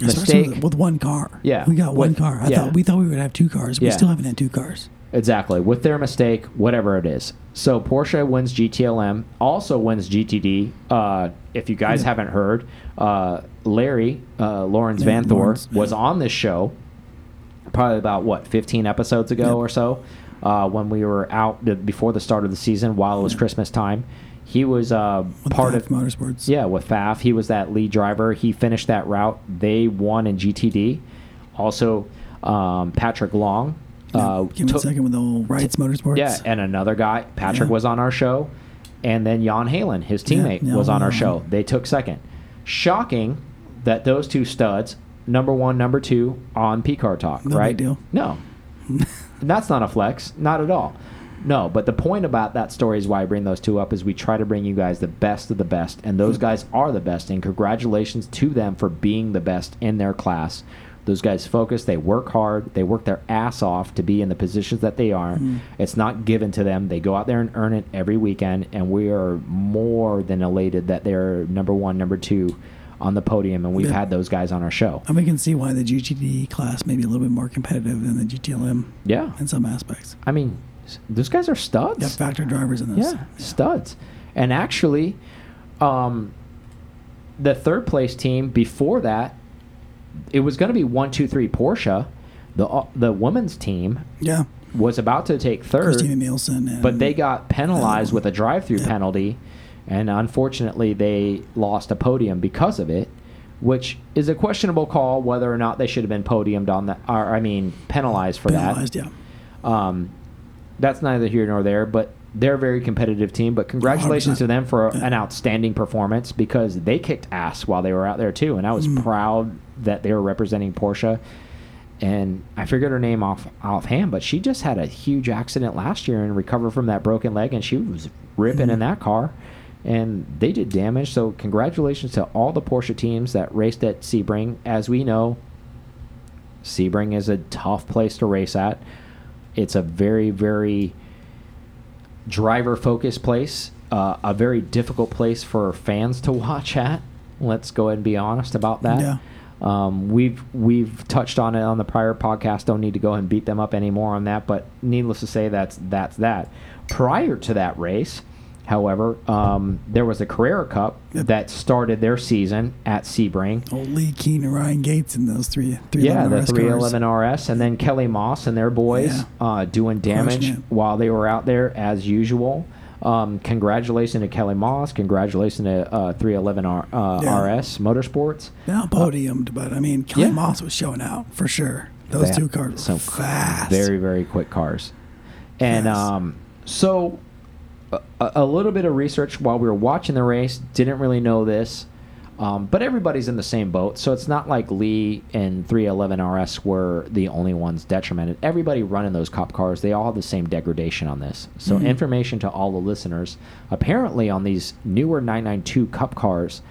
Speaker 3: mistake,
Speaker 2: with, with one car.
Speaker 3: Yeah,
Speaker 2: we got one car. I
Speaker 3: yeah.
Speaker 2: thought we thought we would have two cars. We
Speaker 3: Yeah.
Speaker 2: still haven't had two cars.
Speaker 3: Exactly. With their mistake, whatever it is. So Porsche wins GTLM, also wins GTD. Uh, if you guys
Speaker 2: Yeah.
Speaker 3: haven't heard, uh, Larry, uh, Lawrence
Speaker 2: Yeah, Vanthoor,
Speaker 3: was on this show probably about, what, 15 episodes ago
Speaker 2: Yep.
Speaker 3: or so uh, when we were out before the start of the season while it was Christmas time. He was uh, part
Speaker 2: Pfaff
Speaker 3: of
Speaker 2: Motorsports.
Speaker 3: yeah, with Pfaff, he was that lead driver. He finished that route. They won in GTD. Also, um, Patrick Long. Uh,
Speaker 2: Give me a second with the old Wrights Motorsports.
Speaker 3: yeah, and another guy, Patrick
Speaker 2: Yeah.
Speaker 3: was on our show, and then Jan Heylen, his teammate,
Speaker 2: yeah,
Speaker 3: was on our show. They took second. Shocking that those two studs, number one, number two, on P Car Talk,
Speaker 2: No big
Speaker 3: right?
Speaker 2: deal.
Speaker 3: No, that's not a flex, not at all. No, but the point about that story is why I bring those two up is we try to bring you guys the best of the best, and those guys are the best. And congratulations to them for being the best in their class. Those guys focus, they work hard, they work their ass off to be in the positions that they are. It's not given to them. They go out there and earn it every weekend, and we are more than elated that they're number one, number two on the podium, and we've
Speaker 2: Yeah.
Speaker 3: had those guys on our show.
Speaker 2: And we can see why the GTD class may be a little bit more competitive than the GTLM
Speaker 3: Yeah.
Speaker 2: in some aspects.
Speaker 3: I mean, those guys are studs.
Speaker 2: Yeah, factor drivers in this.
Speaker 3: Yeah, studs. And actually, um, the third place team before that, it was going to be one, two, three Porsche. The uh, the women's team
Speaker 2: Yeah.
Speaker 3: was about to take third,
Speaker 2: Christina Nielsen. And,
Speaker 3: but they got penalized
Speaker 2: Um,
Speaker 3: with a drive-through
Speaker 2: yeah.
Speaker 3: penalty, and unfortunately, they lost a podium because of it. Which is a questionable call whether or not they should have been podiumed on that, or I mean, penalized for
Speaker 2: penalized.
Speaker 3: that.
Speaker 2: Yeah.
Speaker 3: Um, that's neither here nor there, but they're a very competitive team. But congratulations
Speaker 2: 100%.
Speaker 3: to them for an outstanding performance because they kicked ass while they were out there too, and I was
Speaker 2: Mm.
Speaker 3: proud that they were representing Porsche. And I figured her name off offhand, but she just had a huge accident last year and recovered from that broken leg, and she was ripping
Speaker 2: Mm.
Speaker 3: in that car, and they did damage. So congratulations to all the Porsche teams that raced at Sebring. As we know, Sebring is a tough place to race at. It's a very, very driver focused place, uh, a very difficult place for fans to watch at. Let's go ahead and be honest about that.
Speaker 2: Yeah.
Speaker 3: Um, we've we've touched on it on the prior podcast. Don't need to go and beat them up anymore on that. But needless to say, that's that's that. Prior to that race, however, um, there was a Carrera Cup that started their season at Sebring.
Speaker 2: Old Lee Kern and Ryan Gates in those three. three
Speaker 3: Yeah, the
Speaker 2: 11 RS cars.
Speaker 3: 311 RS, and then Kelly Moss and their boys
Speaker 2: Yeah.
Speaker 3: uh, doing damage while they were out there as usual. Um, congratulations to Kelly Moss. Congratulations to uh, 311 R, uh,
Speaker 2: Yeah.
Speaker 3: RS Motorsports.
Speaker 2: Not podiumed, but I mean, Kelly
Speaker 3: Yeah.
Speaker 2: Moss was showing out for sure. Those
Speaker 3: They
Speaker 2: two cars were
Speaker 3: some
Speaker 2: fast.
Speaker 3: Very, very quick cars. And
Speaker 2: Fast.
Speaker 3: um, so a, a little bit of research while we were watching the race. Didn't really know this. Um, but everybody's in the same boat, so it's not like Lee and 311 RS were the only ones detrimented. Everybody running those cup cars, they all have the same degradation on this. So,
Speaker 2: Mhm.
Speaker 3: information to all the listeners. Apparently, on these newer 992 cup cars,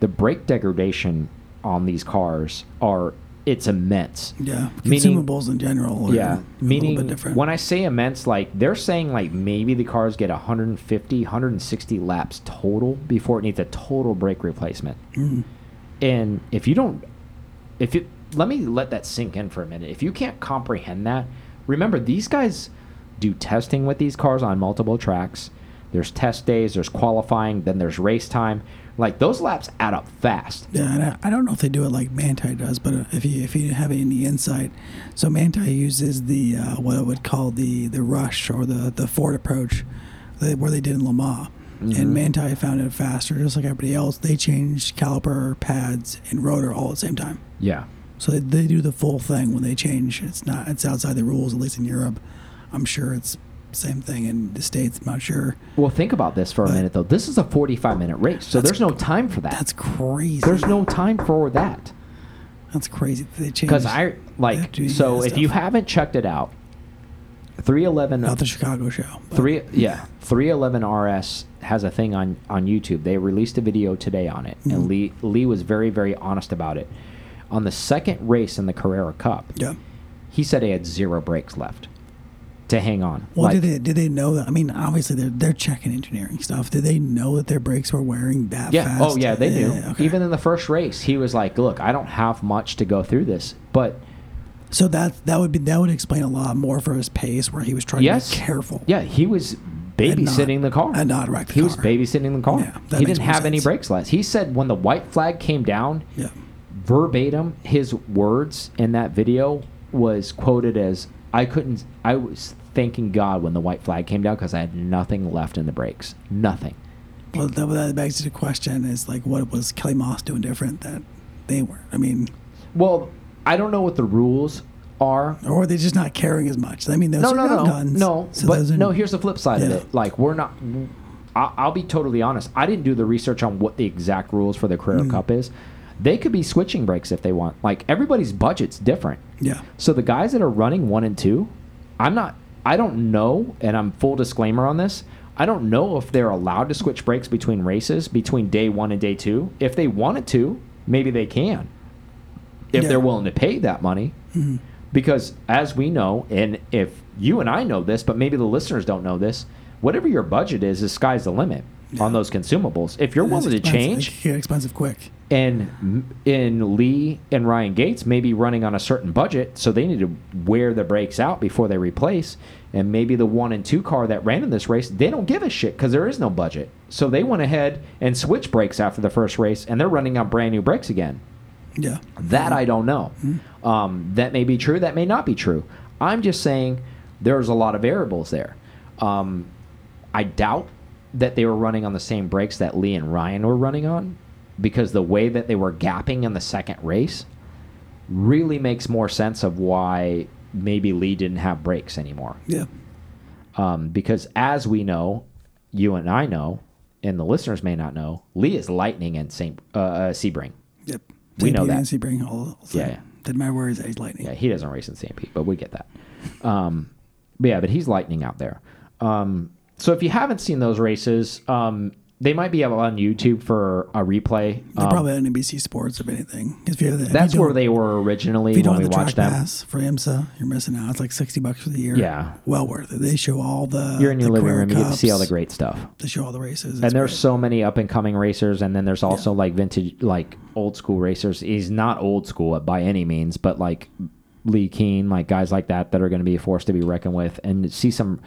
Speaker 3: the brake degradation on these cars are it's immense.
Speaker 2: Yeah,
Speaker 3: Meaning-
Speaker 2: consumables in general.
Speaker 3: Yeah,
Speaker 2: a little
Speaker 3: meaning
Speaker 2: bit different.
Speaker 3: when I say immense, like they're saying like maybe the cars get 150, 160 laps total before it needs a total brake replacement.
Speaker 2: Mm.
Speaker 3: And if you don't, if you let me let that sink in for a minute. If you can't comprehend that, remember these guys do testing with these cars on multiple tracks. There's test days, there's qualifying, then there's race time. Like those laps add up fast.
Speaker 2: Yeah, and I, don't know if they do it like Manthey does, but uh, if you if you have any insight, so Manthey uses the uh, what I would call the the rush or the the Ford approach, where they did in Le Mans,
Speaker 3: Mhm.
Speaker 2: and Manthey found it faster, just like everybody else. They changed caliper, pads, and rotor all at the same time.
Speaker 3: Yeah.
Speaker 2: So they, they do the full thing when they change. It's not it's outside the rules, at least in Europe. I'm sure it's same thing in the states. I'm not sure.
Speaker 3: Well, think about this for a minute though. This is a 45 minute race, so there's no time for that.
Speaker 2: That's crazy.
Speaker 3: There's no time for that.
Speaker 2: That's crazy. They changed
Speaker 3: Because I like so if you haven't checked it out, 311
Speaker 2: not the Chicago show.
Speaker 3: three yeah 311 RS has a thing on on YouTube. They released a video today on it, and
Speaker 2: Mhm.
Speaker 3: Lee Lee was very very honest about it. On the second race in the Carrera Cup,
Speaker 2: Yeah.
Speaker 3: he said he had zero brakes left to hang on.
Speaker 2: Well,
Speaker 3: Like,
Speaker 2: did they did they know that? I mean, obviously they're they're checking engineering stuff. Did they know that their brakes were wearing that
Speaker 3: yeah.
Speaker 2: fast?
Speaker 3: Oh yeah, they knew.
Speaker 2: okay.
Speaker 3: Even in the first race, he was like, "Look, I don't have much to go through this, but."
Speaker 2: so that that would be that would explain a lot more for his pace, where he was trying
Speaker 3: Yes.
Speaker 2: to be careful.
Speaker 3: Yeah, he was
Speaker 2: And not-
Speaker 3: babysitting the car.
Speaker 2: and not the
Speaker 3: He was
Speaker 2: car.
Speaker 3: babysitting the car.
Speaker 2: Yeah,
Speaker 3: he didn't have any brakes left. He said when the white flag came down,
Speaker 2: Yeah.
Speaker 3: verbatim, his words in that video was quoted as, "I couldn't. I was thanking God when the white flag came down because I had nothing left in the brakes. Nothing."
Speaker 2: Well, that, that begs the question: is like, what was Kelly Moss doing different that they weren't? I mean,
Speaker 3: Well, I don't know what the rules are.
Speaker 2: or are they just not caring as much? I mean, those
Speaker 3: no,
Speaker 2: are
Speaker 3: no, no,
Speaker 2: guns.
Speaker 3: no.
Speaker 2: So
Speaker 3: but no. Here's the flip side of it. Like we're not. I'll be totally honest. I didn't do the research on what the exact rules for the Carrera
Speaker 2: Mm.
Speaker 3: Cup is. They could be switching brakes if they want. Like everybody's budget's different.
Speaker 2: Yeah.
Speaker 3: So the guys that are running one and two, I'm not. I don't know, and I'm full disclaimer on this. I don't know if they're allowed to switch brakes between races between day one and day two. If they wanted to, maybe they can. If
Speaker 2: Yeah.
Speaker 3: they're willing to pay that money, mm-hmm. because as we know, and if you and I know this, but maybe the listeners don't know this, whatever your budget is, the sky's the limit on those consumables. If you're
Speaker 2: that's
Speaker 3: willing to change,
Speaker 2: It get expensive quick.
Speaker 3: and in Lee and Ryan Gates may be running on a certain budget, so they need to wear the brakes out before they replace. And maybe the one and two car that ran in this race, they don't give a shit because there is no budget. So they went ahead and switched brakes after the first race, and they're running on brand new brakes again.
Speaker 2: Yeah.
Speaker 3: That I don't know. Um, that may be true. That may not be true. I'm just saying there's a lot of variables there. Um, I doubt that they were running on the same brakes that Lee and Ryan were running on because the way that they were gapping in the second race really makes more sense of why maybe Lee didn't have brakes anymore.
Speaker 2: Yeah.
Speaker 3: Um, because as we know, you and I know, and the listeners may not know, Lee is lightning and Saint uh, uh, Sebring.
Speaker 2: Yep.
Speaker 3: We know
Speaker 2: St.
Speaker 3: that.
Speaker 2: Nancy bring all. all
Speaker 3: Yeah, yeah.
Speaker 2: Didn't matter where he's at. He's lightning.
Speaker 3: Yeah, he doesn't race in St. Pete, but we get that. Um, but yeah, but he's lightning out there. Um, so if you haven't seen those races, um, they might be on YouTube for a replay.
Speaker 2: They're
Speaker 3: Um,
Speaker 2: probably on NBC Sports if anything. If you if
Speaker 3: that's
Speaker 2: you
Speaker 3: where they were
Speaker 2: If
Speaker 3: originally
Speaker 2: you don't
Speaker 3: when
Speaker 2: have
Speaker 3: we
Speaker 2: the
Speaker 3: watched
Speaker 2: track
Speaker 3: them.
Speaker 2: pass for IMSA, you're missing out. It's like sixty bucks for the year.
Speaker 3: Yeah.
Speaker 2: well worth it. They show all the.
Speaker 3: You're in your living room, you get to see all the great stuff.
Speaker 2: They show all the races.
Speaker 3: and there's
Speaker 2: great.
Speaker 3: so many up and coming racers, and then there's also like vintage, like old school racers. He's not old school by any means, but like Lee Kern, like guys like that that are going to be a force to be reckoned with. And see some,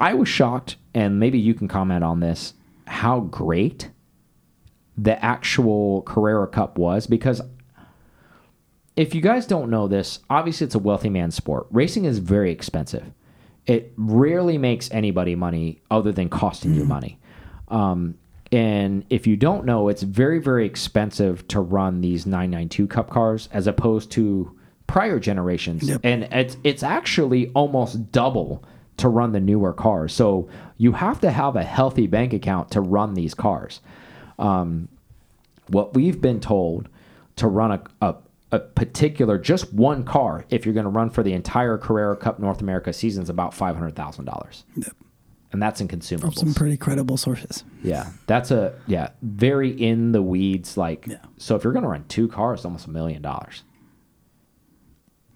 Speaker 3: I was shocked, and maybe you can comment on this, how great the actual Carrera Cup was because if you guys don't know this, obviously it's a wealthy man's sport. Racing is very expensive. It rarely makes anybody money other than costing you money. Um, and if you don't know, it's very, very expensive to run these 992 Cup cars as opposed to prior generations.
Speaker 2: Yep.
Speaker 3: And it's it's actually almost double to run the newer cars. So you have to have a healthy bank account to run these cars. Um, what we've been told to run a, a, a particular just one car if you're going to run for the entire Carrera Cup North America season is about five hundred thousand dollars,
Speaker 2: Yep.
Speaker 3: and that's in consumables.
Speaker 2: From some pretty credible sources.
Speaker 3: yeah, that's a yeah very in the weeds. Like
Speaker 2: Yeah.
Speaker 3: so, if you're going to run two cars, almost a million dollars.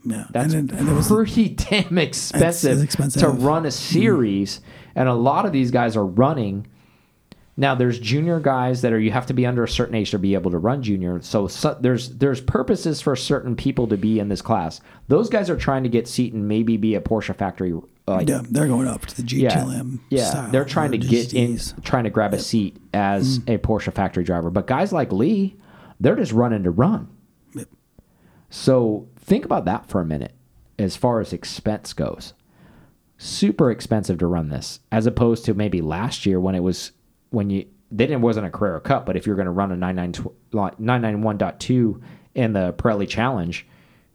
Speaker 2: Yeah,
Speaker 3: That's
Speaker 2: and, then, and was
Speaker 3: pretty damn expensive,
Speaker 2: expensive.
Speaker 3: to run a series, and a lot of these guys are running. Now, there's junior guys that are you have to be under a certain age to be able to run junior. So, so there's there's purposes for certain people to be in this class. Those guys are trying to get seat and maybe be a Porsche factory. Like,
Speaker 2: yeah, they're going up to the
Speaker 3: yeah,
Speaker 2: GTLM.
Speaker 3: yeah.
Speaker 2: style,
Speaker 3: They're trying to get in, trying to grab a seat as
Speaker 2: Mm-hmm.
Speaker 3: a Porsche factory driver. But guys like Lee, they're just running to run. So think about that for a minute as far as expense goes. Super expensive to run this, as opposed to maybe last year when it was when you they didn't wasn't a Carrera Cup, but if you're going to run a 99 991.2 in the Pirelli Challenge,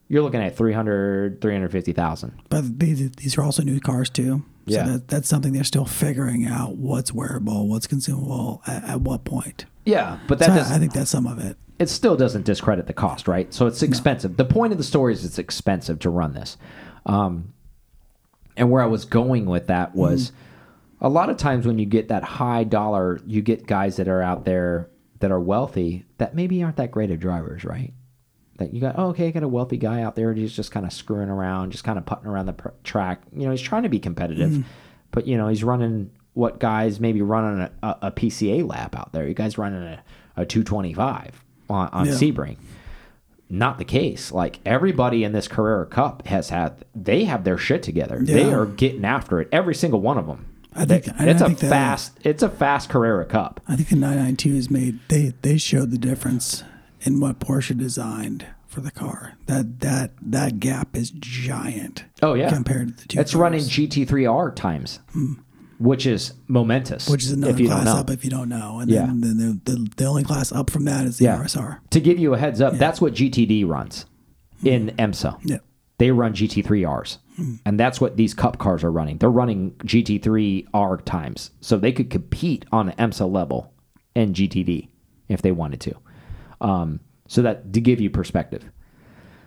Speaker 3: you're looking at 300 350,000.
Speaker 2: But these, these are also new cars too.
Speaker 3: Yeah.
Speaker 2: So that, that's something they're still figuring out. What's wearable? What's consumable? At, at what point?
Speaker 3: Yeah, but that
Speaker 2: So I-
Speaker 3: doesn't
Speaker 2: I think that's some of it.
Speaker 3: it still doesn't discredit the cost, right? So it's expensive. The point of the story is it's expensive to run this. Um, and where I was going with that was a lot of times when you get that high dollar, you get guys that are out there that are wealthy that maybe aren't that great of drivers, right? That you got, oh, okay, I got a wealthy guy out there and he's just kind of screwing around, just kind of putting around the pr- track. You know, he's trying to be competitive, but, you know, he's running what guys maybe running a, a, a PCA lap out there. You guys running a, a 225 on, on
Speaker 2: Yeah.
Speaker 3: Sebring not the case. Like everybody in this Carrera Cup has had, they have their shit together. They are getting after it. Every single one of them.
Speaker 2: I think-
Speaker 3: They-
Speaker 2: I
Speaker 3: it's a
Speaker 2: think that-
Speaker 3: fast. It's a fast Carrera Cup.
Speaker 2: I think the 992 is made. They they showed the difference in what Porsche designed for the car. That that that gap is giant.
Speaker 3: Oh yeah,
Speaker 2: compared to the two.
Speaker 3: It's running GT3R times, hmm. Which is momentous.
Speaker 2: which is another
Speaker 3: if you don't
Speaker 2: class
Speaker 3: know.
Speaker 2: up if you don't know. And
Speaker 3: Yeah.
Speaker 2: then, then the, the the only class up from that is the
Speaker 3: Yeah.
Speaker 2: RSR.
Speaker 3: To give you a heads up, that's what GTD runs in IMSA.
Speaker 2: Yeah.
Speaker 3: They run GT3Rs. And that's what these cup cars are running. They're running GT3R times. So they could compete on an IMSA level in GTD if they wanted to. Um, So that to give you perspective.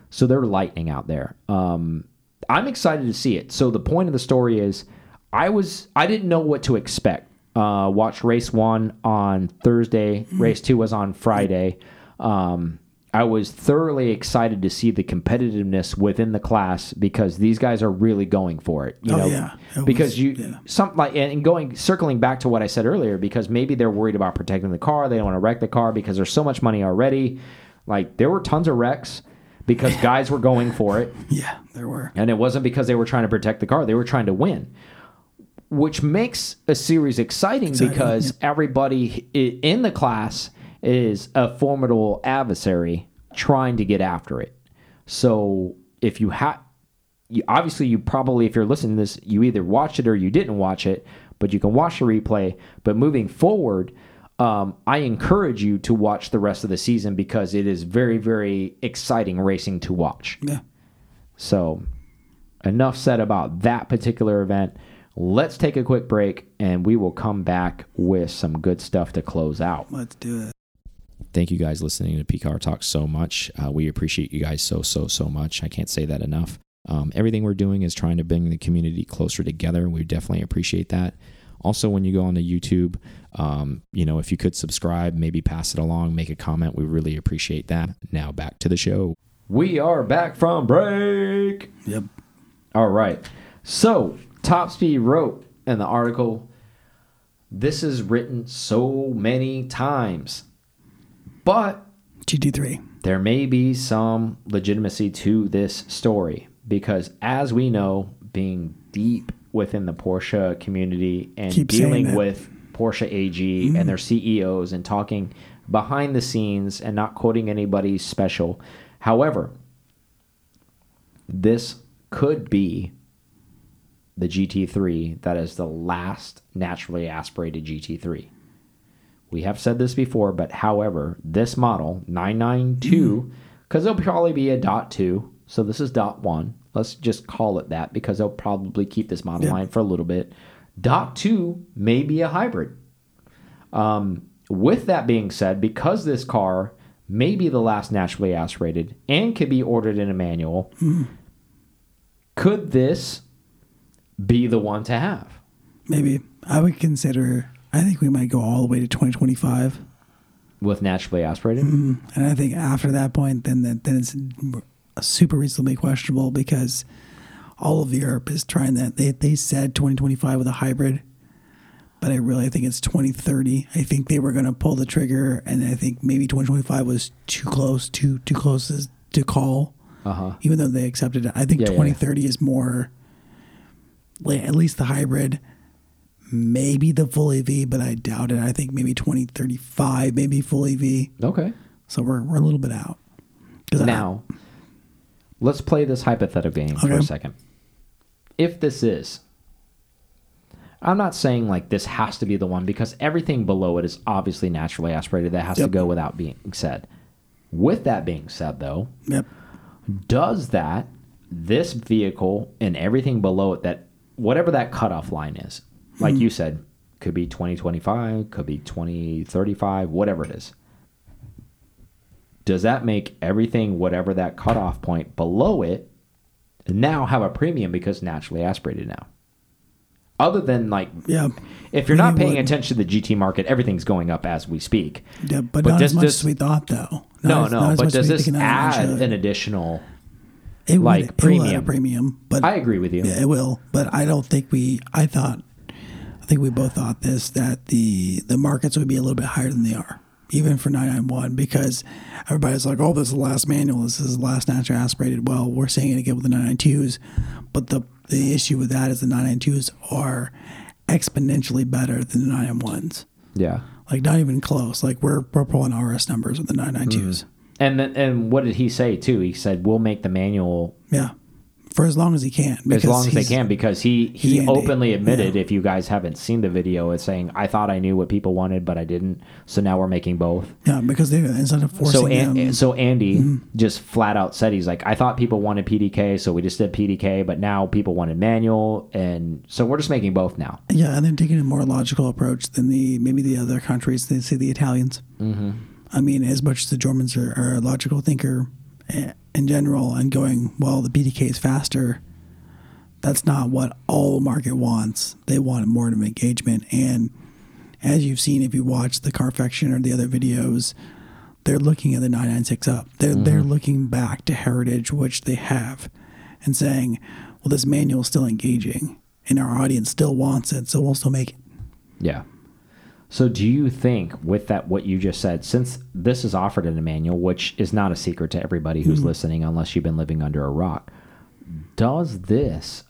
Speaker 3: So they're lightning out there. Um, I'm excited to see it. So the point of the story is, I was I didn't know what to expect. Uh, watched race one on Thursday. Race two was on Friday. Um, I was thoroughly excited to see the competitiveness within the class because these guys are really going for it. You
Speaker 2: Oh,
Speaker 3: know,
Speaker 2: yeah. It
Speaker 3: because
Speaker 2: was-
Speaker 3: you
Speaker 2: yeah.
Speaker 3: some like and going circling back to what I said earlier because maybe they're worried about protecting the car. They don't want to wreck the car because there's so much money already. Like there were tons of wrecks because guys were going for it.
Speaker 2: Yeah, there were.
Speaker 3: And it wasn't because they were trying to protect the car, they were trying to win. Which makes a series exciting,
Speaker 2: Exciting,
Speaker 3: because everybody in the class is a formidable adversary trying to get after it. So if you have, you, obviously, you probably, if you're listening to this, you either watched it or you didn't watch it, but you can watch the replay. But moving forward, um, I encourage you to watch the rest of the season because it is very, very exciting racing to watch.
Speaker 2: Yeah.
Speaker 3: So, enough said about that particular event. Let's take a quick break and we will come back with some good stuff to close out.
Speaker 2: Let's do it.
Speaker 1: Thank you guys listening to PCAR Talk so much. Uh, we appreciate you guys so, so, so much. I can't say that enough. Um, everything we're doing is trying to bring the community closer together. We definitely appreciate that. Also, when you go on to YouTube, um, you know, if you could subscribe, maybe pass it along, make a comment, we really appreciate that. Now back to the show.
Speaker 3: We are back from break.
Speaker 2: Yep.
Speaker 3: All right. So, Top Speed wrote in the article this is written so many times, but
Speaker 2: GT3.
Speaker 3: there may be some legitimacy to this story because, as we know, being deep within the Porsche community and
Speaker 2: Keep
Speaker 3: dealing with Porsche AG mm-hmm. and their CEOs and talking behind the scenes and not quoting anybody special. However, this could be the GT3 that is the last naturally aspirated GT3. We have said this before, but however, this model 992, because there'll probably be a dot two, so this is dot one. Let's just call it that because they'll probably keep this model
Speaker 2: Yeah.
Speaker 3: line for a little bit. Dot two may be a hybrid. Um, with that being said, because this car may be the last naturally aspirated and could be ordered in a manual, could this be the one to have?
Speaker 2: Maybe. I would consider, I think we might go all the way to 2025.
Speaker 3: With naturally aspirated?
Speaker 2: And I think after that point, then that then it's super reasonably questionable because all of Europe is trying that. They they said 2025 with a hybrid, but I really I think it's 2030. I think they were going to pull the trigger, and I think maybe 2025 was too close, too too close to call.
Speaker 3: Uh huh.
Speaker 2: Even though they accepted it, I think
Speaker 3: Yeah, yeah,
Speaker 2: 2030 is more. At least the hybrid, maybe the full EV, but I doubt it. I think maybe 2035, maybe full EV.
Speaker 3: Okay.
Speaker 2: So we're, we're a little bit out. 'Cause I-
Speaker 3: Now, let's play this hypothetical game for a second. If this is, I'm not saying like this has to be the one because everything below it is obviously naturally aspirated. That has to go without being said. With that being said, though,
Speaker 2: Yep.
Speaker 3: does that this vehicle and everything below it that whatever that cutoff line is like hmm. you said could be 2025 could be 2035 whatever it is does that make everything whatever that cutoff point below it now have a premium because naturally aspirated now other than like
Speaker 2: Yeah.
Speaker 3: if you're not paying
Speaker 2: would.
Speaker 3: attention to the GT market everyth's going up as we speak
Speaker 2: Yeah, but,
Speaker 3: But
Speaker 2: not
Speaker 3: does
Speaker 2: as much
Speaker 3: this-
Speaker 2: as we thought, though. Not
Speaker 3: no
Speaker 2: as-
Speaker 3: no but does this add an additional
Speaker 2: it would,
Speaker 3: like,
Speaker 2: it will
Speaker 3: premium?
Speaker 2: a premium, but
Speaker 3: I agree with you
Speaker 2: yeah, it will. But I don't think we. I thought, I think we both thought this that the the markets would be a little bit higher than they are, even for 991, because everybody's like, "Oh, this is the last manual. This is the last naturally aspirated." Well, we're saying it again with the 992s, but the the issue with that is the 992s are exponentially better than the 991s.
Speaker 3: yeah
Speaker 2: Like not even close. Like we're we're pulling RS numbers with the 992s.
Speaker 3: And then, and what did he say too? He said we'll make the manual
Speaker 2: Yeah, for as long as he can.
Speaker 3: as long as they
Speaker 2: he's-
Speaker 3: can because he he openly admitted if you guys haven't seen the video it's saying I thought I knew what people wanted but I didn't so now we're making both.
Speaker 2: Yeah, because they instead of forcing
Speaker 3: So An-
Speaker 2: them,
Speaker 3: so Andy
Speaker 2: Mm-hmm.
Speaker 3: just flat out said he's like I thought people wanted PDK so we just did PDK but now people wanted manual and so we're just making both now.
Speaker 2: yeah, and then taking a more logical approach than the maybe the other countries. They say the Italians. Mm-hmm. I mean, as much as the Germans are, are a logical thinker eh, in general and going, well, the PDK is faster, that's not what all the market wants. They want more of engagement. And as you've seen, if you watch the Carfection or the other videos, they're looking at the 996 up. They're, they're looking back to heritage, which they have, and saying, well, this manual is still engaging and our audience still wants it, so we'll still make it.
Speaker 3: Yeah. So do you think with that what you just said, since this is offered in a manual, which is not a secret to everybody who's listening unless you've been living under a rock, does this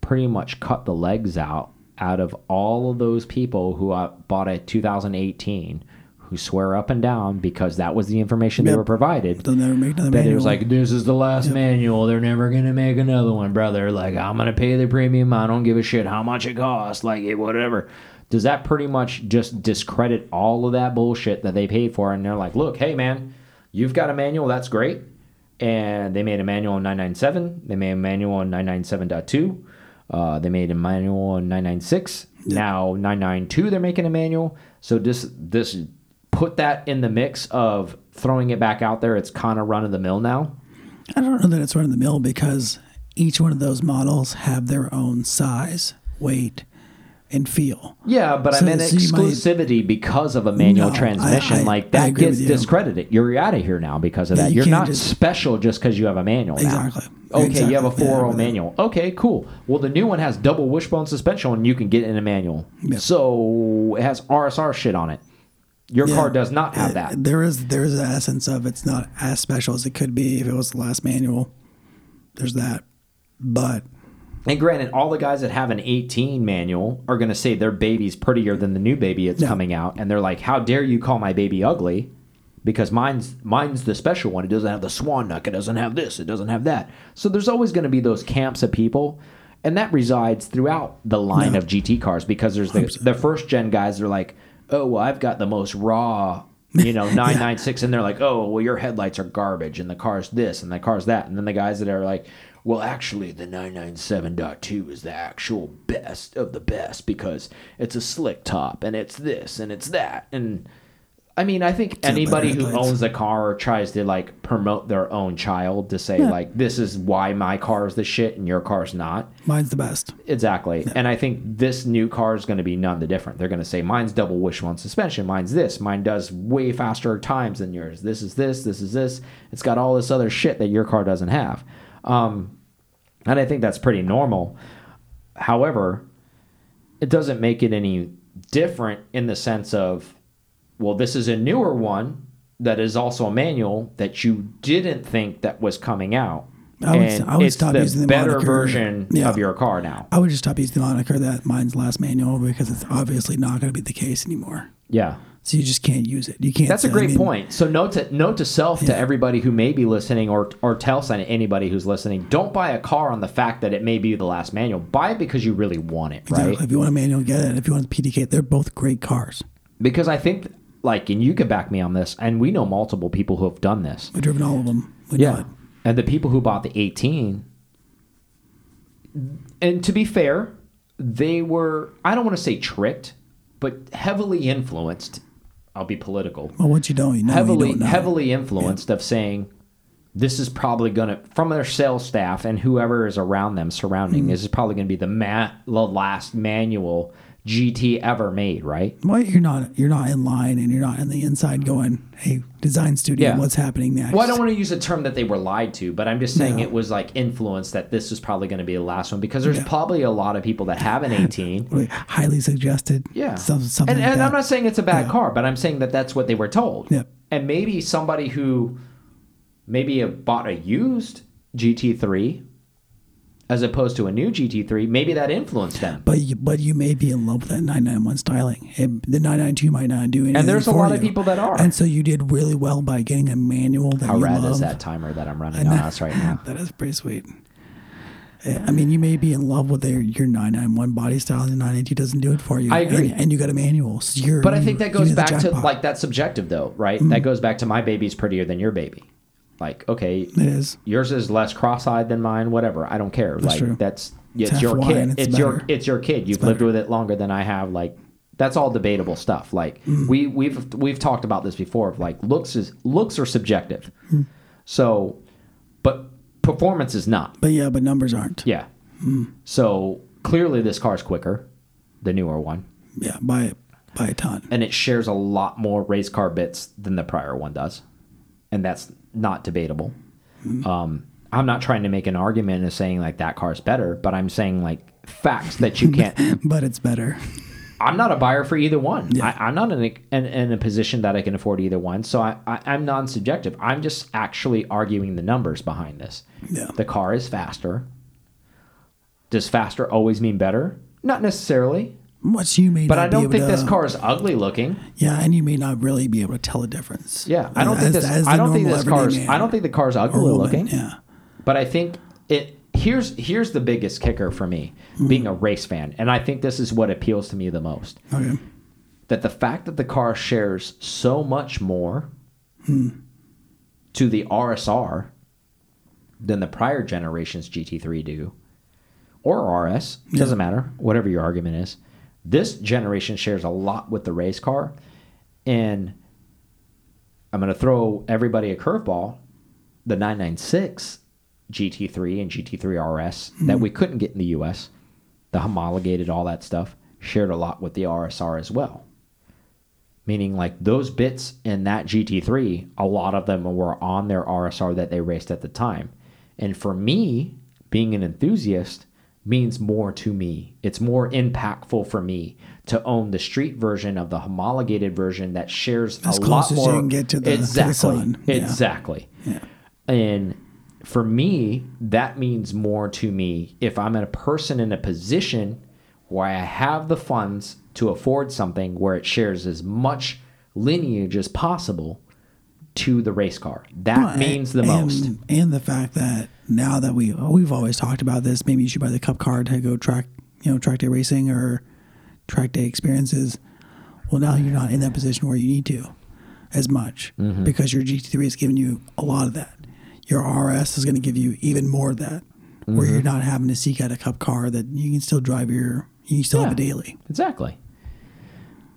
Speaker 3: pretty much cut the legs out out of all of those people who uh, bought a 2018 who swear up and down because that was the information they were provided
Speaker 2: They'll never make another
Speaker 3: that
Speaker 2: manual.
Speaker 3: it was like this is the last manual. They're never gonna make another one brother. Like i'm gonna pay the premium. I don't give a shit how much it costs. Like it whatever does that pretty much just discredit all of that bullshit that they paid for? And they're like look hey man you've got a manual that's great. And they made a manual in 997 they made a manual in 997.2 uh, they made a manual in 996 now 992 they're making a manual. So this this put that in the mix of throwing it back out there it's kind of run of the mill now.
Speaker 2: I don't know that it's run of the mill because each one of those models have their own size, weight, and feel.
Speaker 3: Yeah, but
Speaker 2: So-
Speaker 3: I meant
Speaker 2: so you might-
Speaker 3: exclusivity because of a manual
Speaker 2: No,
Speaker 3: transmission.
Speaker 2: I-
Speaker 3: like that gets
Speaker 2: you.
Speaker 3: discredited. You're out of here now because of
Speaker 2: Yeah,
Speaker 3: that.
Speaker 2: you
Speaker 3: You're
Speaker 2: can't just-
Speaker 3: special just because you have a manual now.
Speaker 2: Exactly.
Speaker 3: Okay, you have a
Speaker 2: Exactly. Yeah,
Speaker 3: 4
Speaker 2: with
Speaker 3: manual. Okay, cool. Well, the new one has double wishbone suspension and you can get in a manual.
Speaker 2: Yeah.
Speaker 3: So it has RSR shit on it. Your
Speaker 2: Yeah.
Speaker 3: car does not have
Speaker 2: Uh,
Speaker 3: that.
Speaker 2: There is there is an essence of it's not as special as it could be if it was the last manual. There's that, but
Speaker 3: And granted, all the guys that have an 18 manual are going to say their baby's prettier than the new baby that's
Speaker 2: Yeah.
Speaker 3: coming out, and they're like, "How dare you call my baby ugly?" Because mine's mine's the special one. It doesn't have the swan neck. It doesn't have this. It doesn't have that. So there's always going to be those camps of people, and that resides throughout the line
Speaker 2: Yeah.
Speaker 3: of GT cars. Because there's the the first gen guys. They're like, "Oh, well, I've got the most raw." You know, 996, and they're like, oh, well, your headlights are garbage, and the car's this, and the car's that. And then the guys that are like, well, actually, the 997.2 is the actual best of the best because it's a slick top and it's this and it's that. And I mean, I think
Speaker 2: better
Speaker 3: anybody who
Speaker 2: headlights.
Speaker 3: owns a car or tries to like promote their own child to say, like, this is why my car is the shit and your car's not.
Speaker 2: mine's the best.
Speaker 3: Exactly. And I think this new car is going to be none the different. They're going to say, mine's double wishbone suspension. Mine's this. Mine does way faster times than yours. This is this. This is this. It's got all this other shit that your car doesn't have. Um, and I think that's pretty normal. However, it doesn't make it any different in the sense of, well, this is a newer one that is also a manual that you didn't think that was coming out.
Speaker 2: I would-
Speaker 3: and
Speaker 2: I would
Speaker 3: it's
Speaker 2: stop
Speaker 3: the
Speaker 2: using the
Speaker 3: better
Speaker 2: moniker.
Speaker 3: version
Speaker 2: Yeah.
Speaker 3: of your car now.
Speaker 2: I would just stop using the moniker that mine's last manual because it's obviously not going to be the case anymore.
Speaker 3: Yeah.
Speaker 2: So you just can't use it. You can't.
Speaker 3: That's a
Speaker 2: I
Speaker 3: great
Speaker 2: mean,
Speaker 3: point. So note to note to self to everybody who may be listening, or or tell anybody who's listening, don't buy a car on the fact that it may be the last manual. Buy it because you really want it, right?
Speaker 2: Exactly. If you want a manual, get it. If you want a PDK, they're both great cars.
Speaker 3: Because I think, like, and you can back me on this, and we know multiple people who have done this.
Speaker 2: We've driven all of them. We it.
Speaker 3: And the people who bought the 18, and to be fair, they were, I don't want to say tricked, but heavily influenced. I'll be political.
Speaker 2: Well, what you don't, you know. you
Speaker 3: heavily
Speaker 2: don't know.
Speaker 3: heavily influenced of saying this is probably going to from their sales staff and whoever is around them surrounding
Speaker 2: Mm.
Speaker 3: this is probably going to be the ma- the last manual GT ever made, right?
Speaker 2: Well, you're not. You're not in line, and you're not in the inside going, "Hey, design studio,
Speaker 3: Yeah.
Speaker 2: what's happening next?"
Speaker 3: Well, I don't want to use a term that they were lied to, but I'm just saying
Speaker 2: No.
Speaker 3: it was like influenced that this was probably going to be the last one because there's
Speaker 2: Yeah.
Speaker 3: probably a lot of people that have an 18.
Speaker 2: Highly suggested.
Speaker 3: Yeah.
Speaker 2: Some, something
Speaker 3: and
Speaker 2: like
Speaker 3: and. I'm not saying it's a bad
Speaker 2: Yeah.
Speaker 3: car, but I'm saying that that's what they were told.
Speaker 2: Yep.
Speaker 3: And maybe somebody who maybe bought a used GT3 as opposed to a new GT3, maybe that influenced them.
Speaker 2: But you, but you may be in love with that 991 styling. It, the 992 might not do anything.
Speaker 3: And there's a lot of people that are.
Speaker 2: And so you did really well by getting a manual that
Speaker 3: How
Speaker 2: you
Speaker 3: rad
Speaker 2: love.
Speaker 3: is that timer that I'm running on us right now?
Speaker 2: That is pretty sweet. I mean, you may be in love with their, your 991 body style, and the 982 doesn't do it for you.
Speaker 3: I agree.
Speaker 2: And, and you got a manual. So you're,
Speaker 3: But I think that goes back to.
Speaker 2: Mm-hmm.
Speaker 3: like that subjective though, right? That goes back to my baby's prettier than your baby. Like, okay,
Speaker 2: It is.
Speaker 3: yours is less cross-eyed than mine, whatever. I don't care. like
Speaker 2: true.
Speaker 3: that's it's,
Speaker 2: It's
Speaker 3: your kid. It's,
Speaker 2: it's
Speaker 3: your it's your kid. You've lived with it longer than I have. Like That's all debatable stuff. Like mm. we we've we've talked about this before. Of like looks is looks are subjective. Mm. So, but performance is not.
Speaker 2: But yeah, but numbers aren't.
Speaker 3: Yeah. Mm. So clearly, this car's quicker, the newer one,
Speaker 2: Yeah, by by a ton.
Speaker 3: and it shares a lot more race car bits than the prior one does, and that's not debatable. Um, I'm not trying to make an argument of saying like that car's better, but I'm saying like facts that you can't.
Speaker 2: But it's better.
Speaker 3: I'm not a buyer for either one. I, I'm not in a, in, in a position that I can afford either one, so I, I, I'm non-subjective. I'm just actually arguing the numbers behind this.
Speaker 2: Yeah.
Speaker 3: The car is faster. Does faster always mean better? Not necessarily.
Speaker 2: Much you may
Speaker 3: But I don't think
Speaker 2: to,
Speaker 3: this car is ugly looking.
Speaker 2: Yeah, and you may not really be able to tell a difference.
Speaker 3: Yeah, I don't think this.
Speaker 2: as the
Speaker 3: I don't think this car's. I don't think the car's ugly
Speaker 2: woman,
Speaker 3: looking.
Speaker 2: Yeah.
Speaker 3: But I think it. Here's here's the biggest kicker for me,
Speaker 2: Mm-hmm.
Speaker 3: being a race fan, and I think this is what appeals to me the most.
Speaker 2: Okay.
Speaker 3: That the fact that the car shares so much more
Speaker 2: Hmm.
Speaker 3: to the RSR than the prior generations GT3 do, or RS doesn't matter, whatever your argument is. This generation shares a lot with the race car, and I'm going to throw everybody a curveball. The 996 GT3 and GT3 RS that we mm-hmm. couldn't get in the US, the homologated, all that stuff, shared a lot with the RSR as well. Meaning, like those bits in that GT3, a lot of them were on their RSR that they raced at the time. And for me, being an enthusiast means more to me. It's more impactful for me to own the street version of the homologated version that shares
Speaker 2: As
Speaker 3: a
Speaker 2: close
Speaker 3: lot
Speaker 2: as you
Speaker 3: more.
Speaker 2: can get to the- to the
Speaker 3: exactly.
Speaker 2: Yeah.
Speaker 3: exactly.
Speaker 2: Yeah.
Speaker 3: And for me, that means more to me if I'm a person in a position where I have the funds to afford something where it shares as much lineage as possible to the race car. That
Speaker 2: Well,
Speaker 3: means the
Speaker 2: and,
Speaker 3: most.
Speaker 2: And the fact that now that we we've always talked about this, maybe you should buy the cup card to go track, you know, track day racing or track day experiences. Well, now you're not in that position where you need to as much
Speaker 3: Mm-hmm.
Speaker 2: because your GT3 is giving you a lot of that. Your RS is going to give you even more of that, where
Speaker 3: Mm-hmm.
Speaker 2: you're not having to seek out a cup car that you can still drive your, you still have a daily.
Speaker 3: Exactly.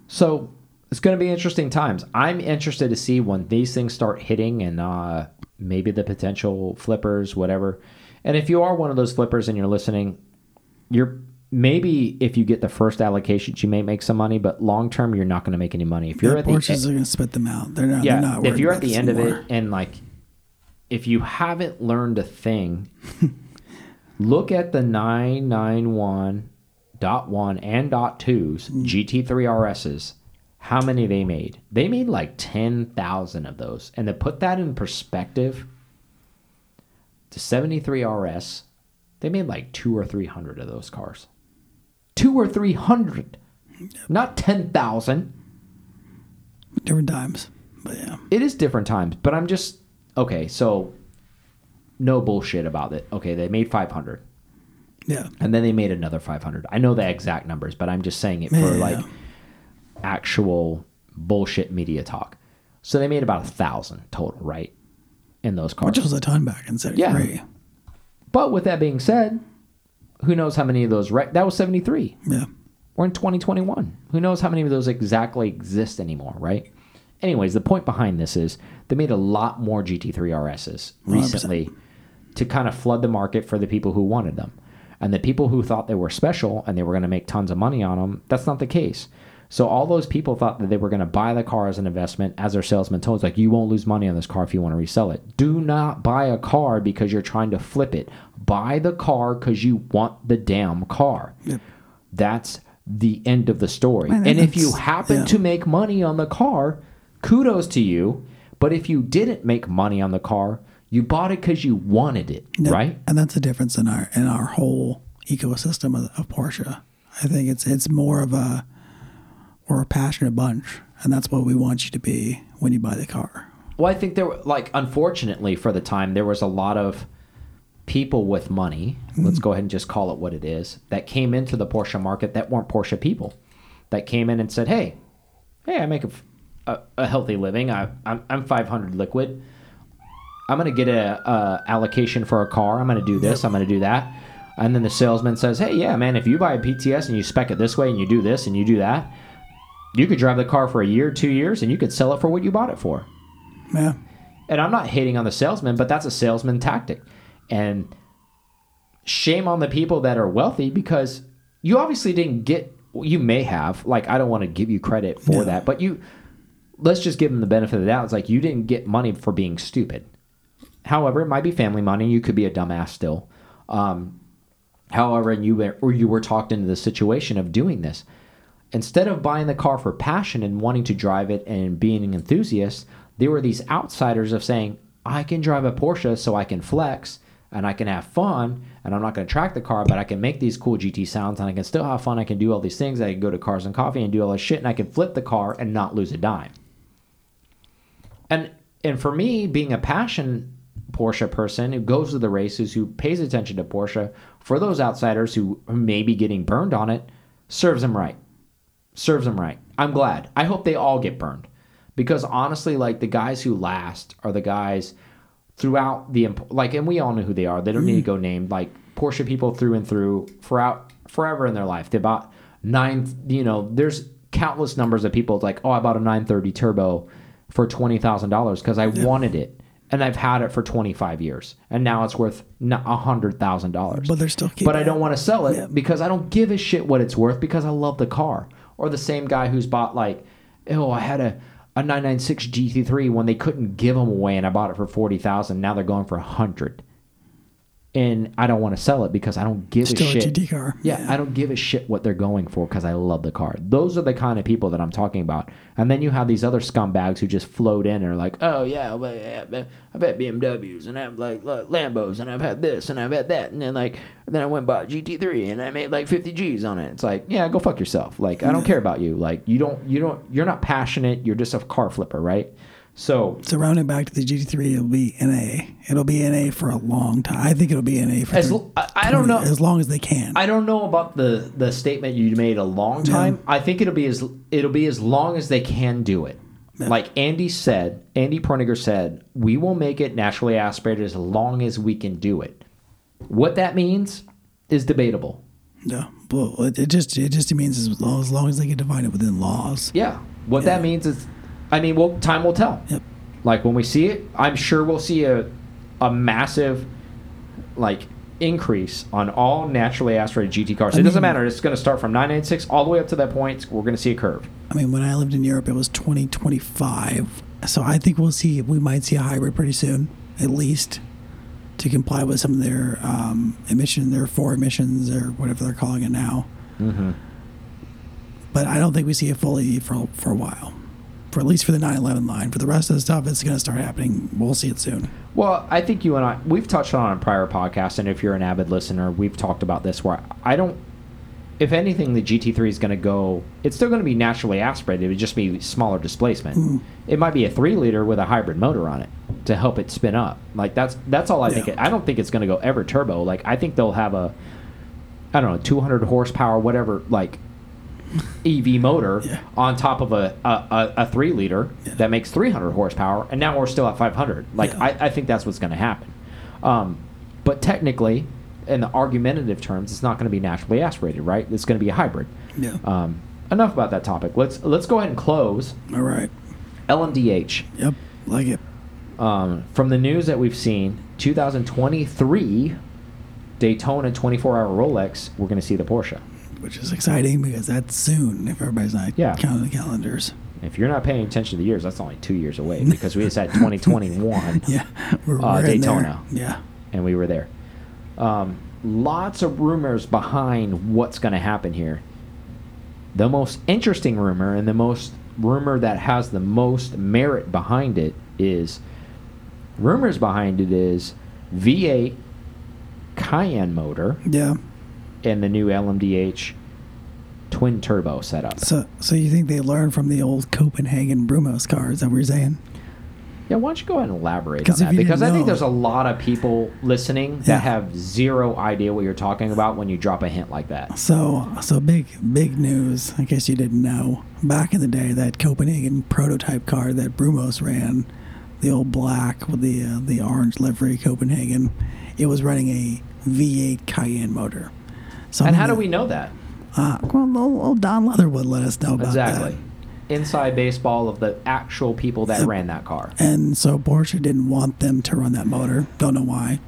Speaker 3: So it's going to be interesting times. I'm interested to see when these things start hitting and uh, maybe the potential flippers, whatever. And if you are one of those flippers and you're listening, you're maybe if you get the first allocations, you may make some money, but long term, you're not going to make any money. If you're
Speaker 2: Yeah,
Speaker 3: at
Speaker 2: Porsches
Speaker 3: the
Speaker 2: are going to spit them out. They're not.
Speaker 3: yeah,
Speaker 2: they're not
Speaker 3: if you're at the end of it and like if you haven't learned a thing look at the nine nine one dot one and dot 2s
Speaker 2: Mm.
Speaker 3: gt3 rs's how many they made they made like 10000 of those and to put that in perspective the 73 rs they made like two or three hundred of those cars two or three hundred not 10000
Speaker 2: different times, but yeah,
Speaker 3: it is different times, but I'm just okay. So, no bullshit about it. Okay, they made 500,
Speaker 2: yeah,
Speaker 3: and then they made another 500. I know the exact numbers, but I'm just saying it for
Speaker 2: Yeah.
Speaker 3: like actual bullshit media talk. So they made about a thousand total, right? In those cars.
Speaker 2: which was a ton back in '73. Yeah.
Speaker 3: but with that being said, who knows how many of those? Right, that was 73.
Speaker 2: Yeah.
Speaker 3: We're in 2021. Who knows how many of those exactly exist anymore, right? Anyways, the point behind this is they made a lot more GT3 RSs recently to kind of flood the market for the people who wanted them. And the people who thought they were special and they were going to make tons of money on them, that's not the case. So all those people thought that they were going to buy the car as an investment, as their salesman told us, like, you won't lose money on this car if you want to resell it. Do not buy a car because you're trying to flip it. Buy the car because you want the damn car.
Speaker 2: Yep.
Speaker 3: That's the end of the story.
Speaker 2: Man,
Speaker 3: and if you happen
Speaker 2: yeah.
Speaker 3: to make money on the car, kudos to you. But if you didn't make money on the car, you bought it because you wanted it,
Speaker 2: Yep.
Speaker 3: right?
Speaker 2: And that's the difference in our in our whole ecosystem of, of Porsche. I think it's it's more of a we're a passionate bunch, and that's what we want you to be when you buy the car.
Speaker 3: Well, I think there were like unfortunately for the time there was a lot of people with money. Let's mm. go ahead and just call it what it is that came into the Porsche market that weren't Porsche people. That came in and said, "Hey, hey, I make a, a, a healthy living. I, I'm I'm 500 liquid. I'm gonna get a, a allocation for a car. I'm gonna do this. I'm gonna do that." And then the salesman says, "Hey, yeah, man, if you buy a PTS and you spec it this way and you do this and you do that, You could drive the car for a year, two years, and you could sell it for what you bought it for.
Speaker 2: Yeah.
Speaker 3: And I'm not hating on the salesman, but that's a salesman tactic. And shame on the people that are wealthy because you obviously didn't get you may have like I don't want to give you credit for
Speaker 2: No.
Speaker 3: that, but you let's just give them the benefit of the doubt. It's like you didn't get money for being stupid. However, it might be family money. You could be a dumbass still. Um, however, and you were, or you were talked into the situation of doing this. Instead of buying the car for passion and wanting to drive it and being an enthusiast, there were these outsiders of saying, I can drive a Porsche so I can flex and I can have fun and I'm not going to track the car, but I can make these cool GT sounds and I can still have fun. I can do all these things. I can go to Cars and Coffee and do all this shit and I can flip the car and not lose a dime. And and for me, being a passion Porsche person who goes to the races, who pays attention to Porsche, for those outsiders who may be getting burned on it, serves them right. Serves them right. I'm glad. I hope they all get burned. Because honestly, like the guys who last are the guys throughout the like, and we all know who they are. They don't need to go mm. named. Like Porsche people through and through, throughout forever in their life. They bought nine. You know, there's countless numbers of people. It's like, oh, I bought a 930 turbo for twenty thousand dollars because I wanted it, and I've had it for 25 years, and now it's worth a hundred thousand dollars.
Speaker 2: But they're still
Speaker 3: But I don't want to sell it
Speaker 2: Yeah.
Speaker 3: because I don't give a shit what it's worth because I love the car. Or the same guy who's bought like, oh, I had a a 996 GT3 when they couldn't give them away, and I bought it for forty thousand. Now they're going for a hundred, and I don't want to sell it because I don't give
Speaker 2: Still
Speaker 3: a
Speaker 2: a
Speaker 3: shit.
Speaker 2: GT car.
Speaker 3: Yeah,
Speaker 2: Yeah.
Speaker 3: I don't give a shit what they're going for because I love the car. Those are the kind of people that I'm talking about. And then you have these other scumbags who just float in and are like, oh yeah, well, yeah, I've had BMWs and I've like like Lambos and I've had this and I've had that and then like then I went and bought GT3 and I made like 50 G's on it. It's like, yeah, go fuck yourself. Like I don't care about you. Like you don't you don't you're not passionate. You're just a car flipper, right? So
Speaker 2: So rounding back to the GT3, it'll be NA. It'll be NA for a long time. I think it'll be NA for
Speaker 3: As l- I- I don't know.
Speaker 2: as long as they can.
Speaker 3: I don't know about the the statement you made a long time. I think it'll be as it'll be as long as they can do it. Like Andy said, Andy Preuninger said, we will make it naturally aspirated as long as we can do it. What that means is debatable.
Speaker 2: Yeah, well, it, it just it just means as long, as long as they can define it within laws.
Speaker 3: Yeah. What that means is, I mean, well, time will tell.
Speaker 2: Yep.
Speaker 3: Like when we see it, I'm sure we'll see a a massive like increase on all naturally aspirated GT cars. It doesn't matter. It's going to start from 996 all the way up to that point. We're going to see a curve.
Speaker 2: I mean, when I lived in Europe, it was 2025. So I think we'll see, we might see a hybrid pretty soon, at least to comply with some of their um, emission, their four emissions or whatever they're calling it now.
Speaker 3: Mm-hmm.
Speaker 2: But I don't think we see a full EV for, for a while. For at least for the 911 line. For the rest of the stuff, it's going to start happening. We'll see it soon.
Speaker 3: Well, I think you and I we've touched on it on prior podcasts, and if you're an avid listener, we've talked about this. Where I don't, if anything, the GT3 is going to go. It's still going to be naturally aspirated. It would just be smaller displacement. Mm. It might be a three liter with a hybrid motor on it to help it spin up. Like that's that's all I think. It, I don't think it's going to go ever turbo. Like I think they'll have a, I don't know, 200 horsepower, whatever, like EV motor
Speaker 2: Yeah.
Speaker 3: on top of a a, a, a three liter
Speaker 2: Yeah.
Speaker 3: that makes 300 horsepower, and now we're still at 500. Like
Speaker 2: Yeah.
Speaker 3: I, I think that's what's going to happen. Um, but technically, in the argumentative terms, it's not going to be naturally aspirated, right? It's going to be a hybrid.
Speaker 2: Yeah.
Speaker 3: Um, enough about that topic. Let's let's go ahead and close
Speaker 2: All right.
Speaker 3: LMDH.
Speaker 2: Yep. Like it.
Speaker 3: Um, from the news that we've seen, 2023 Daytona 24-hour Rolex, we're going to see the Porsche.
Speaker 2: Which is exciting because that's soon if everybody's not
Speaker 3: Yeah.
Speaker 2: counting the calendars.
Speaker 3: If you're not paying attention to the years, that's only two years away because we just had 2021
Speaker 2: Yeah. We're,
Speaker 3: Uh,
Speaker 2: we're
Speaker 3: Daytona.
Speaker 2: Yeah.
Speaker 3: and we were there. Um, lots of rumors behind what's going to happen here. The most interesting rumor and the most rumor that has the most merit behind it is rumors behind it is V8 Cayenne motor
Speaker 2: Yeah.
Speaker 3: And the new LMDH twin turbo setup.
Speaker 2: So, so you think they learned from the old Copenhagen Brumos cars? That you're saying?
Speaker 3: Yeah, why don't you go ahead and elaborate on that? Because I think there's a lot of people listening that
Speaker 2: Yeah.
Speaker 3: have zero idea what you're talking about when you drop a hint like that.
Speaker 2: So, so big, big news. I guess you didn't know. Back in the day, that Copenhagen prototype car that Brumos ran, the old black with the uh, the orange livery Copenhagen, it was running a V8 Cayenne motor. So
Speaker 3: And how do we know that?
Speaker 2: Uh, well, old, old Don Leatherwood let us know about
Speaker 3: Exactly.
Speaker 2: that.
Speaker 3: inside baseball of the actual people that ran that car.
Speaker 2: And so Porsche didn't want them to run that motor. Don't know why.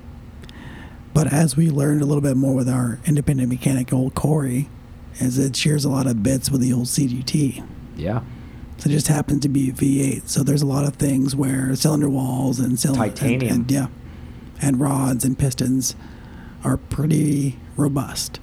Speaker 2: But as we learned a little bit more with our independent mechanic, old Corey, is it shares a lot of bits with the old CGT.
Speaker 3: Yeah.
Speaker 2: So it just happens to be a V8. So there's a lot of things where cylinder walls and cylinder
Speaker 3: Titanium.
Speaker 2: and, and- yeah, and rods and pistons are pretty robust.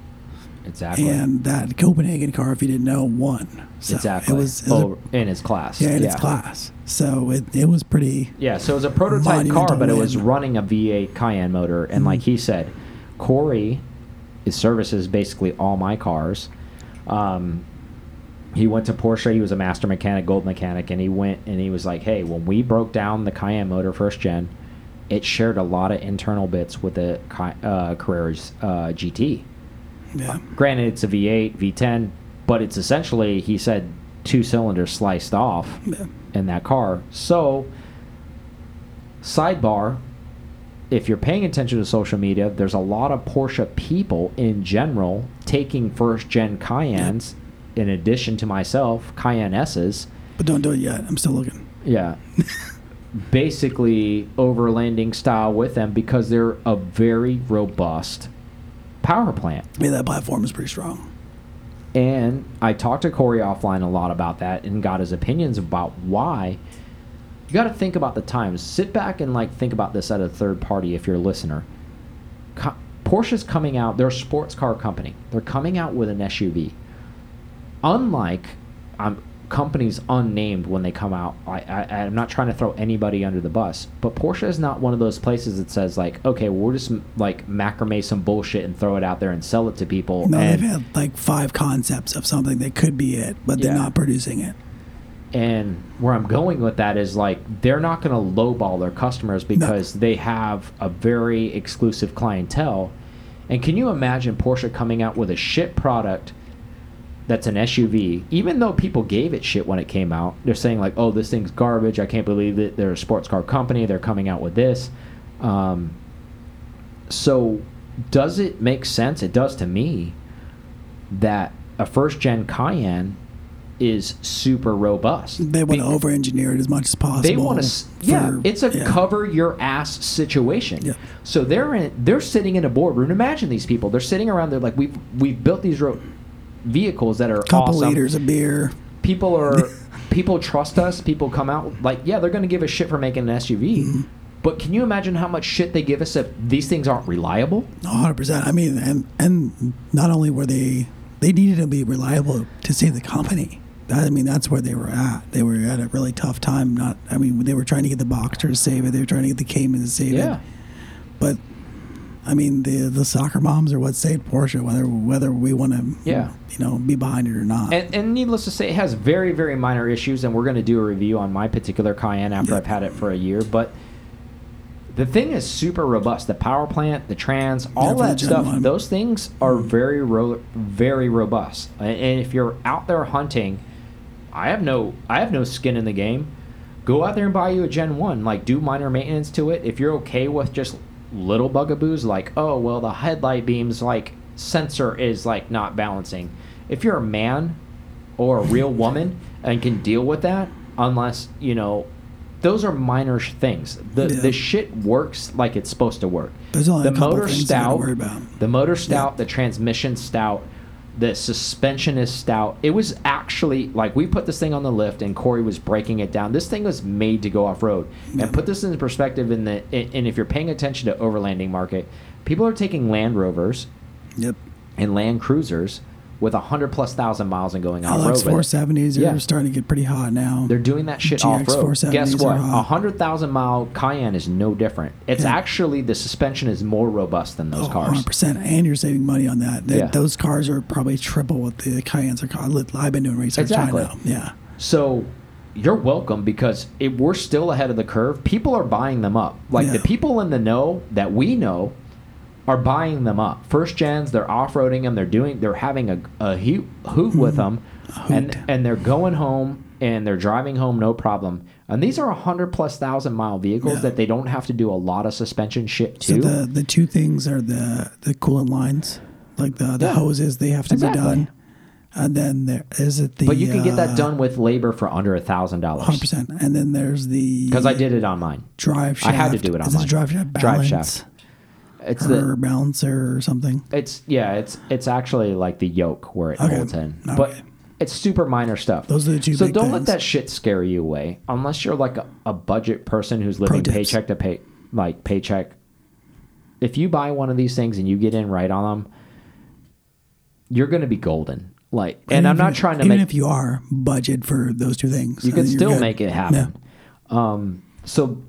Speaker 3: Exactly.
Speaker 2: And that Copenhagen car, if you didn't know, won. So
Speaker 3: exactly.
Speaker 2: It was, it was a-
Speaker 3: oh, in its class.
Speaker 2: yeah, in its class. So it, it was pretty.
Speaker 3: Yeah, so it was a prototype car, but it was running a V8 Cayenne motor. And like he said, Corey is services basically all my cars. Um, he went to Porsche. He was a master mechanic, gold mechanic, and he went and he was like, "Hey, when we broke down the Cayenne motor first gen, it shared a lot of internal bits with the uh, Carrera's uh, GT.
Speaker 2: Yeah.
Speaker 3: Granted, it's a V8, V10, but it's essentially, he said, two cylinders sliced off
Speaker 2: Yeah.
Speaker 3: in that car. So, sidebar, if you're paying attention to social media, there's a lot of Porsche people in general taking first gen Cayennes, in addition to myself, Cayenne S's.
Speaker 2: But don't do it yet. I'm still looking.
Speaker 3: Yeah. Basically, overlanding style with them because they're a very robust power plant.
Speaker 2: Yeah, that platform is pretty strong.
Speaker 3: And I talked to Corey offline a lot about that and got his opinions about why. You got to think about the times. Sit back and like think about this at a third party if you're a listener. Co- Porsche's coming out. They're a sports car company. They're coming out with an SUV. Unlike um, companies unnamed when they come out, I, I, I'm not trying to throw anybody under the bus, but Porsche is not one of those places that says like, okay, we'll just like macrame some bullshit and throw it out there and sell it to people.
Speaker 2: No,
Speaker 3: and,
Speaker 2: they've had like five concepts of something that could be it, but they're
Speaker 3: Yeah.
Speaker 2: not producing it.
Speaker 3: And where I'm going with that is like they're not going to lowball their customers because they have a very exclusive clientele. And can you imagine Porsche coming out with a shit product that's an SUV? Even though people gave it shit when it came out, they're saying like, "Oh, this thing's garbage. I can't believe it. They're a sports car company. They're coming out with this." Um, so, does it make sense? It does to me that a first gen Cayenne is super robust.
Speaker 2: They want to over engineer it as much as possible.
Speaker 3: they want to yeah it's a
Speaker 2: yeah.
Speaker 3: cover your ass situation
Speaker 2: Yeah.
Speaker 3: so they're in they're sitting in a boardroom imagine these people they're sitting around there like we've we've built these ro- vehicles that are
Speaker 2: couple
Speaker 3: awesome
Speaker 2: liters of beer.
Speaker 3: people are people trust us people come out like yeah they're going to give a shit for making an suv
Speaker 2: Mm-hmm.
Speaker 3: but can you imagine how much shit they give us if these things aren't reliable
Speaker 2: 100%. I mean, and and not only were they they needed to be reliable to save the company. I mean, that's where they were at. They were at a really tough time. Not, I mean, they were trying to get the Boxster to save it. They were trying to get the Cayman to save
Speaker 3: yeah
Speaker 2: it. But I mean, the the soccer moms are what saved Porsche. Whether whether we want to,
Speaker 3: Yeah.
Speaker 2: you know, be behind it or not.
Speaker 3: And, and needless to say, it has very, very minor issues, and we're going to do a review on my particular Cayenne after
Speaker 2: Yeah.
Speaker 3: I've had it for a year. But the thing is super robust. The power plant, the trans, all
Speaker 2: the
Speaker 3: that stuff,
Speaker 2: 1.
Speaker 3: those things are mm-hmm. very, ro- very robust. And and if you're out there hunting, I have no, I have no skin in the game. Go out there and buy you a Gen One. Like, do minor maintenance to it. If you're okay with just little bugaboos, like, oh well, the headlight beams like sensor is like not balancing. If you're a man or a real woman and can deal with that, unless you know, those are minor sh- things. The
Speaker 2: Yeah.
Speaker 3: the shit works like it's supposed to work.
Speaker 2: There's only
Speaker 3: the motor
Speaker 2: things you gotta
Speaker 3: stout,
Speaker 2: worry about.
Speaker 3: the motor stout, the transmission stout, the suspension is stout. It was actually like we put this thing on the lift and Corey was breaking it down. This thing was made to go off road. And put this in perspective in the and and if you're paying attention to overlanding market, people are taking Land Rovers
Speaker 2: yep.
Speaker 3: and Land Cruisers with a hundred plus thousand miles and going off road. with it.
Speaker 2: 470s are
Speaker 3: Yeah.
Speaker 2: starting to get pretty hot now.
Speaker 3: They're doing that shit
Speaker 2: GX
Speaker 3: off road. Guess what? A hundred thousand mile Cayenne is no different. It's
Speaker 2: Yeah.
Speaker 3: actually the suspension is more robust than those
Speaker 2: Oh,
Speaker 3: cars.
Speaker 2: 100%. And you're saving money on that. That-
Speaker 3: Yeah.
Speaker 2: Those cars are probably triple what the Cayennes are. I've been doing research
Speaker 3: Exactly.
Speaker 2: on now. Yeah.
Speaker 3: So you're welcome because it, we're still ahead of the curve. People are buying them up. Like the people in the know that we know are buying them up. First gens, they're off roading them. They're doing. They're having a, a hoot, hoot with them, and
Speaker 2: hoot.
Speaker 3: and they're going home and they're driving home no problem. And these are a hundred plus thousand mile vehicles
Speaker 2: Yeah.
Speaker 3: that they don't have to do a lot of suspension shit
Speaker 2: So
Speaker 3: to.
Speaker 2: the the two things are the the coolant lines, like the the
Speaker 3: Yeah.
Speaker 2: hoses they have to
Speaker 3: Exactly.
Speaker 2: be done. And then there is it the.
Speaker 3: But you can get that
Speaker 2: uh,
Speaker 3: done with labor for under a thousand dollars.
Speaker 2: 100%. And then there's the.
Speaker 3: Because I did it on mine.
Speaker 2: drive
Speaker 3: I had to do it
Speaker 2: Is
Speaker 3: online.
Speaker 2: drive shaft balance?
Speaker 3: Drive shaft. It's
Speaker 2: or
Speaker 3: the
Speaker 2: balancer or something.
Speaker 3: it's yeah it's it's actually like the yoke where it
Speaker 2: Okay.
Speaker 3: holds in,
Speaker 2: Okay.
Speaker 3: but it's super minor stuff.
Speaker 2: Those are the two
Speaker 3: So don't let that shit scare you away unless you're like a, a budget person who's living paycheck to pay like paycheck. If you buy one of these things and you get in right on them, you're going to be golden. Like, and
Speaker 2: Even
Speaker 3: I'm not
Speaker 2: you-
Speaker 3: trying to
Speaker 2: even
Speaker 3: make
Speaker 2: if you are budget for those two things,
Speaker 3: you can still make it happen. Um, so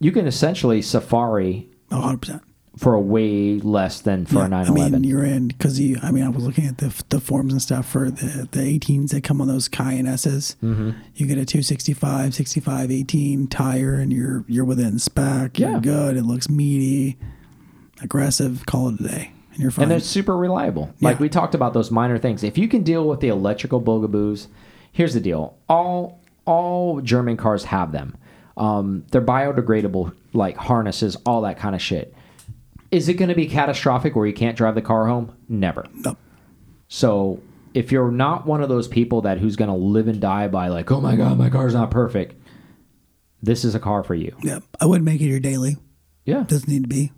Speaker 3: you can essentially Safari
Speaker 2: Yeah, 100.
Speaker 3: For a way less than for a
Speaker 2: I
Speaker 3: 911.
Speaker 2: mean, you're in because you. I mean, I was looking at the the forms and stuff for the the 18s that come on those Cayenne S's. Mm-hmm. You get a 265, 65, 18 tire, and you're you're within spec. You're
Speaker 3: Yeah.
Speaker 2: good. It looks meaty, aggressive. Call it a day, and you're fine.
Speaker 3: and they're super reliable. Like we talked about those minor things. If you can deal with the electrical bugaboos, here's the deal: all all German cars have them. Um, they're biodegradable, like harnesses, all that kind of shit. Is it going to be catastrophic where you can't drive the car home? Never.
Speaker 2: no,
Speaker 3: So if you're not one of those people that who's going to live and die by like, oh my god, my car's not perfect, this is a car for you.
Speaker 2: yeah, I wouldn't make it your daily.
Speaker 3: Yeah.
Speaker 2: Doesn't need to be,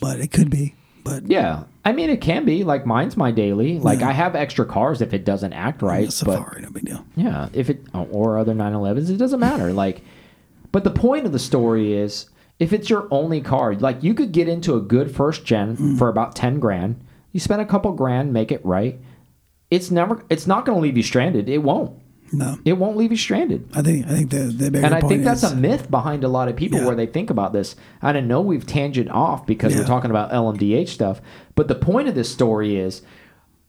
Speaker 2: but it could be. But
Speaker 3: Yeah. I mean, it can be like mine's my daily. Like
Speaker 2: Yeah.
Speaker 3: I have extra cars if it doesn't act right. But
Speaker 2: Safari, no big deal.
Speaker 3: yeah, if it or other 911s, it doesn't matter. Like, but the point of the story is if it's your only car, like you could get into a good first gen
Speaker 2: Mm.
Speaker 3: for about 10 grand. You spend a couple grand, make it right. It's never, it's not going to leave you stranded. It won't.
Speaker 2: No,
Speaker 3: It won't leave you stranded.
Speaker 2: I think I think the the bigger
Speaker 3: And I think that's
Speaker 2: is,
Speaker 3: a myth behind a lot of people
Speaker 2: Yeah.
Speaker 3: where they think about this. And I know we've tangent off because we're talking about LMDH stuff, but the point of this story is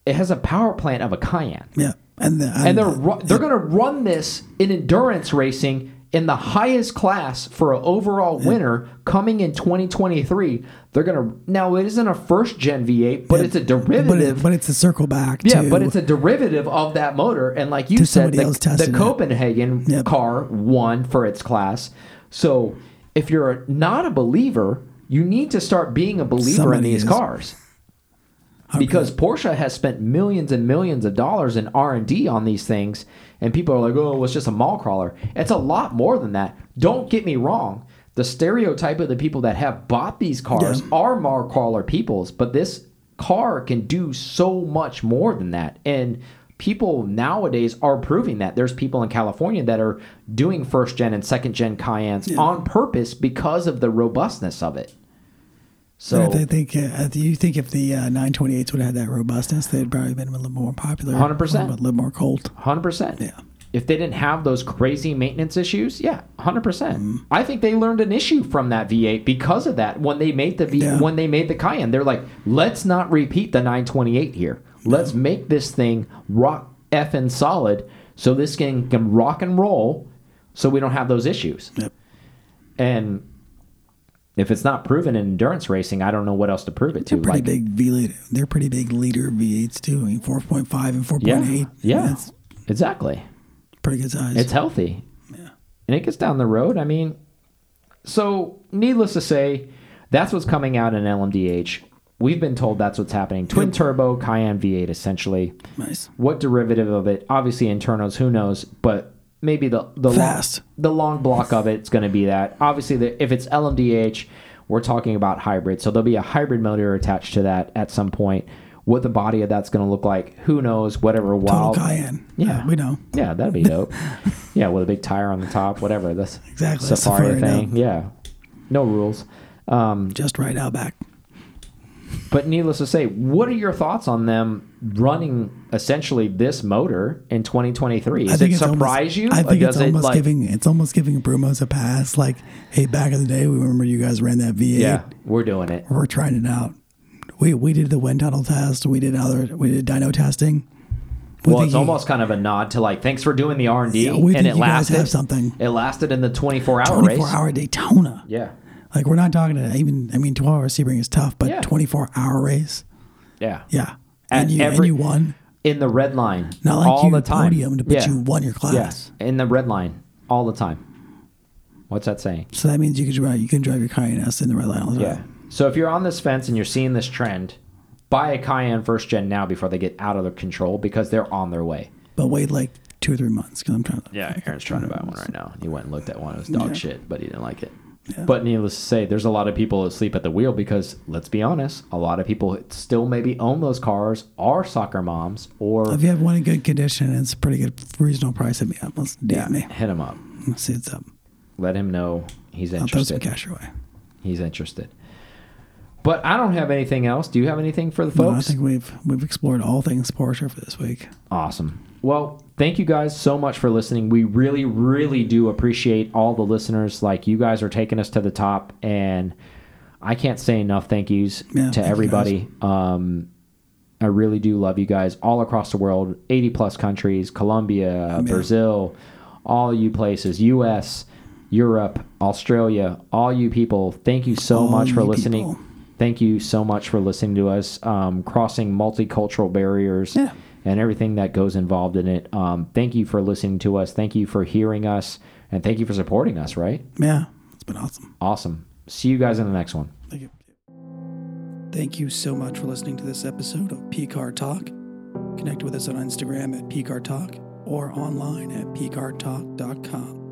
Speaker 3: it has a power plant of a Cayenne.
Speaker 2: yeah, and the,
Speaker 3: And they're ru- they're going to run this in endurance racing in the highest class for an overall winner coming in 2023. They're going to now it isn't a first gen V8, but it's a
Speaker 2: but,
Speaker 3: derivative
Speaker 2: it, but it's a circle back.
Speaker 3: yeah,
Speaker 2: to,
Speaker 3: but it's a derivative of that motor, and like you said, the, the. Copenhagen
Speaker 2: Yep.
Speaker 3: car won for its class. So if you're not a believer, you need to start being a believer in these
Speaker 2: is.
Speaker 3: cars because Porsche has spent millions and millions of dollars in R and D on these things, and people are like, "Oh, it's just a mall crawler." It's a lot more than that. Don't get me wrong. The stereotype of the people that have bought these cars
Speaker 2: Yeah.
Speaker 3: are mall crawler peoples, but this car can do so much more than that, and people nowadays are proving that. There's people in California that are doing first gen and second gen Cayennes on purpose because of the robustness of it. So
Speaker 2: I think uh, you think if the uh, 928s would have had that robustness, they'd probably been a little more popular.
Speaker 3: 100%.
Speaker 2: a little more cold.
Speaker 3: Hundred percent.
Speaker 2: Yeah.
Speaker 3: If they didn't have those crazy maintenance issues, yeah, hundred percent.
Speaker 2: Mm-hmm.
Speaker 3: I think they learned an issue from that V8 because of that. When they made the V,
Speaker 2: Yeah.
Speaker 3: when they made the Cayenne, they're like, let's not repeat the 928 here. Let's make this thing rock effing solid, so this can can rock and roll, so we don't have those issues.
Speaker 2: Yep.
Speaker 3: And if it's not proven in endurance racing, I don't know what else to prove it to.
Speaker 2: They're pretty
Speaker 3: Like,
Speaker 2: big V liter. They're pretty big liter V8s too. I mean, 4.5 and 4.8.
Speaker 3: yeah, yeah,
Speaker 2: That's
Speaker 3: exactly.
Speaker 2: pretty good size.
Speaker 3: It's healthy.
Speaker 2: yeah.
Speaker 3: and it gets down the road. I mean, so needless to say, that's what's coming out in LMDH. We've been told that's what's happening. Twin turbo Cayenne V8, essentially.
Speaker 2: nice.
Speaker 3: What derivative of it? Obviously, internals. Who knows? But maybe the the
Speaker 2: Fast.
Speaker 3: long, the long block of it's going to be that. Obviously, the, if it's LMDH, we're talking about hybrid. So there'll be a hybrid motor attached to that at some point. What the body of that's going to look like, who knows? Whatever.
Speaker 2: Total
Speaker 3: Wild.
Speaker 2: Cayenne.
Speaker 3: Yeah.
Speaker 2: we know.
Speaker 3: Yeah, that'd be dope. yeah, with a big tire on the top, whatever. This
Speaker 2: Exactly,
Speaker 3: Safari,
Speaker 2: Safari,
Speaker 3: thing.
Speaker 2: no.
Speaker 3: Yeah, no rules. Um,
Speaker 2: Just right out back.
Speaker 3: but needless to say, what are your thoughts on them running essentially this motor in 2023? Does it surprise
Speaker 2: almost,
Speaker 3: you?
Speaker 2: I think it's
Speaker 3: it
Speaker 2: almost
Speaker 3: like?
Speaker 2: giving it's almost giving Brumos a pass. Like, hey, back in the day, we remember you guys ran that V8.
Speaker 3: yeah, we're doing it.
Speaker 2: We're trying it out. We we did the wind tunnel test. We did other we did dyno testing. We
Speaker 3: Well, it's
Speaker 2: you-
Speaker 3: almost kind of a nod to like, thanks for doing the R and D, and it lasted.
Speaker 2: have something.
Speaker 3: It lasted in the 24 hour
Speaker 2: 24
Speaker 3: race.
Speaker 2: hour Daytona.
Speaker 3: Yeah,
Speaker 2: Like we're not talking to even. I mean, 12 hour Sebring is tough, but
Speaker 3: Yeah.
Speaker 2: 24 hour race.
Speaker 3: yeah,
Speaker 2: Yeah,
Speaker 3: At
Speaker 2: and you
Speaker 3: every-
Speaker 2: and you won.
Speaker 3: in the red line,
Speaker 2: Not like
Speaker 3: all
Speaker 2: you
Speaker 3: the time.
Speaker 2: podiumed, but you won your class.
Speaker 3: Yes, in the red line all the time. What's that saying?
Speaker 2: So that means you can drive. You can drive your Cayenne S in the red line all the
Speaker 3: Yeah.
Speaker 2: time.
Speaker 3: So if you're on this fence and you're seeing this trend, buy a Cayenne first gen now before they get out of their control because they're on their way.
Speaker 2: But wait like two or three months because I'm trying to.
Speaker 3: Yeah, Aaron's trying to buy one right now. He went and looked at one. It was dog
Speaker 2: Yeah.
Speaker 3: shit, but he didn't like it.
Speaker 2: Yeah.
Speaker 3: But needless to say, there's a lot of people asleep at the wheel because let's be honest, a lot of people still maybe own those cars, are soccer moms, or
Speaker 2: If you have one in good condition, it's a pretty good reasonable price. Hit me up. Let's DM me.
Speaker 3: hit him up.
Speaker 2: Let's see what's up.
Speaker 3: Let him know he's interested.
Speaker 2: I'll throw some cash your way.
Speaker 3: He's interested. But I don't have anything else. Do you have anything for the
Speaker 2: No, I think we've we've explored all things Porsche for this week.
Speaker 3: Awesome. Well, thank you guys so much for listening. We really, really do appreciate all the listeners. Like you guys are taking us to the top, and I can't say enough thank yous
Speaker 2: Yeah,
Speaker 3: to everybody. Um, I really do love you guys all across the world, eighty plus countries, Colombia, Brazil, all you places, U.S., Europe, Australia, all you people. Thank you so
Speaker 2: All
Speaker 3: much for listening.
Speaker 2: people.
Speaker 3: Thank you so much for listening to us, um, crossing multicultural barriers
Speaker 2: Yeah.
Speaker 3: And everything that goes involved in it. Um, thank you for listening to us. Thank you for hearing us. And thank you for supporting us, right?
Speaker 2: Yeah, it's been awesome.
Speaker 3: Awesome. See you guys in the next one.
Speaker 2: Thank you. Thank you so much for listening to this episode of PCAR Talk. Connect with us on Instagram at PCAR Talk or online at PCARTalk.com.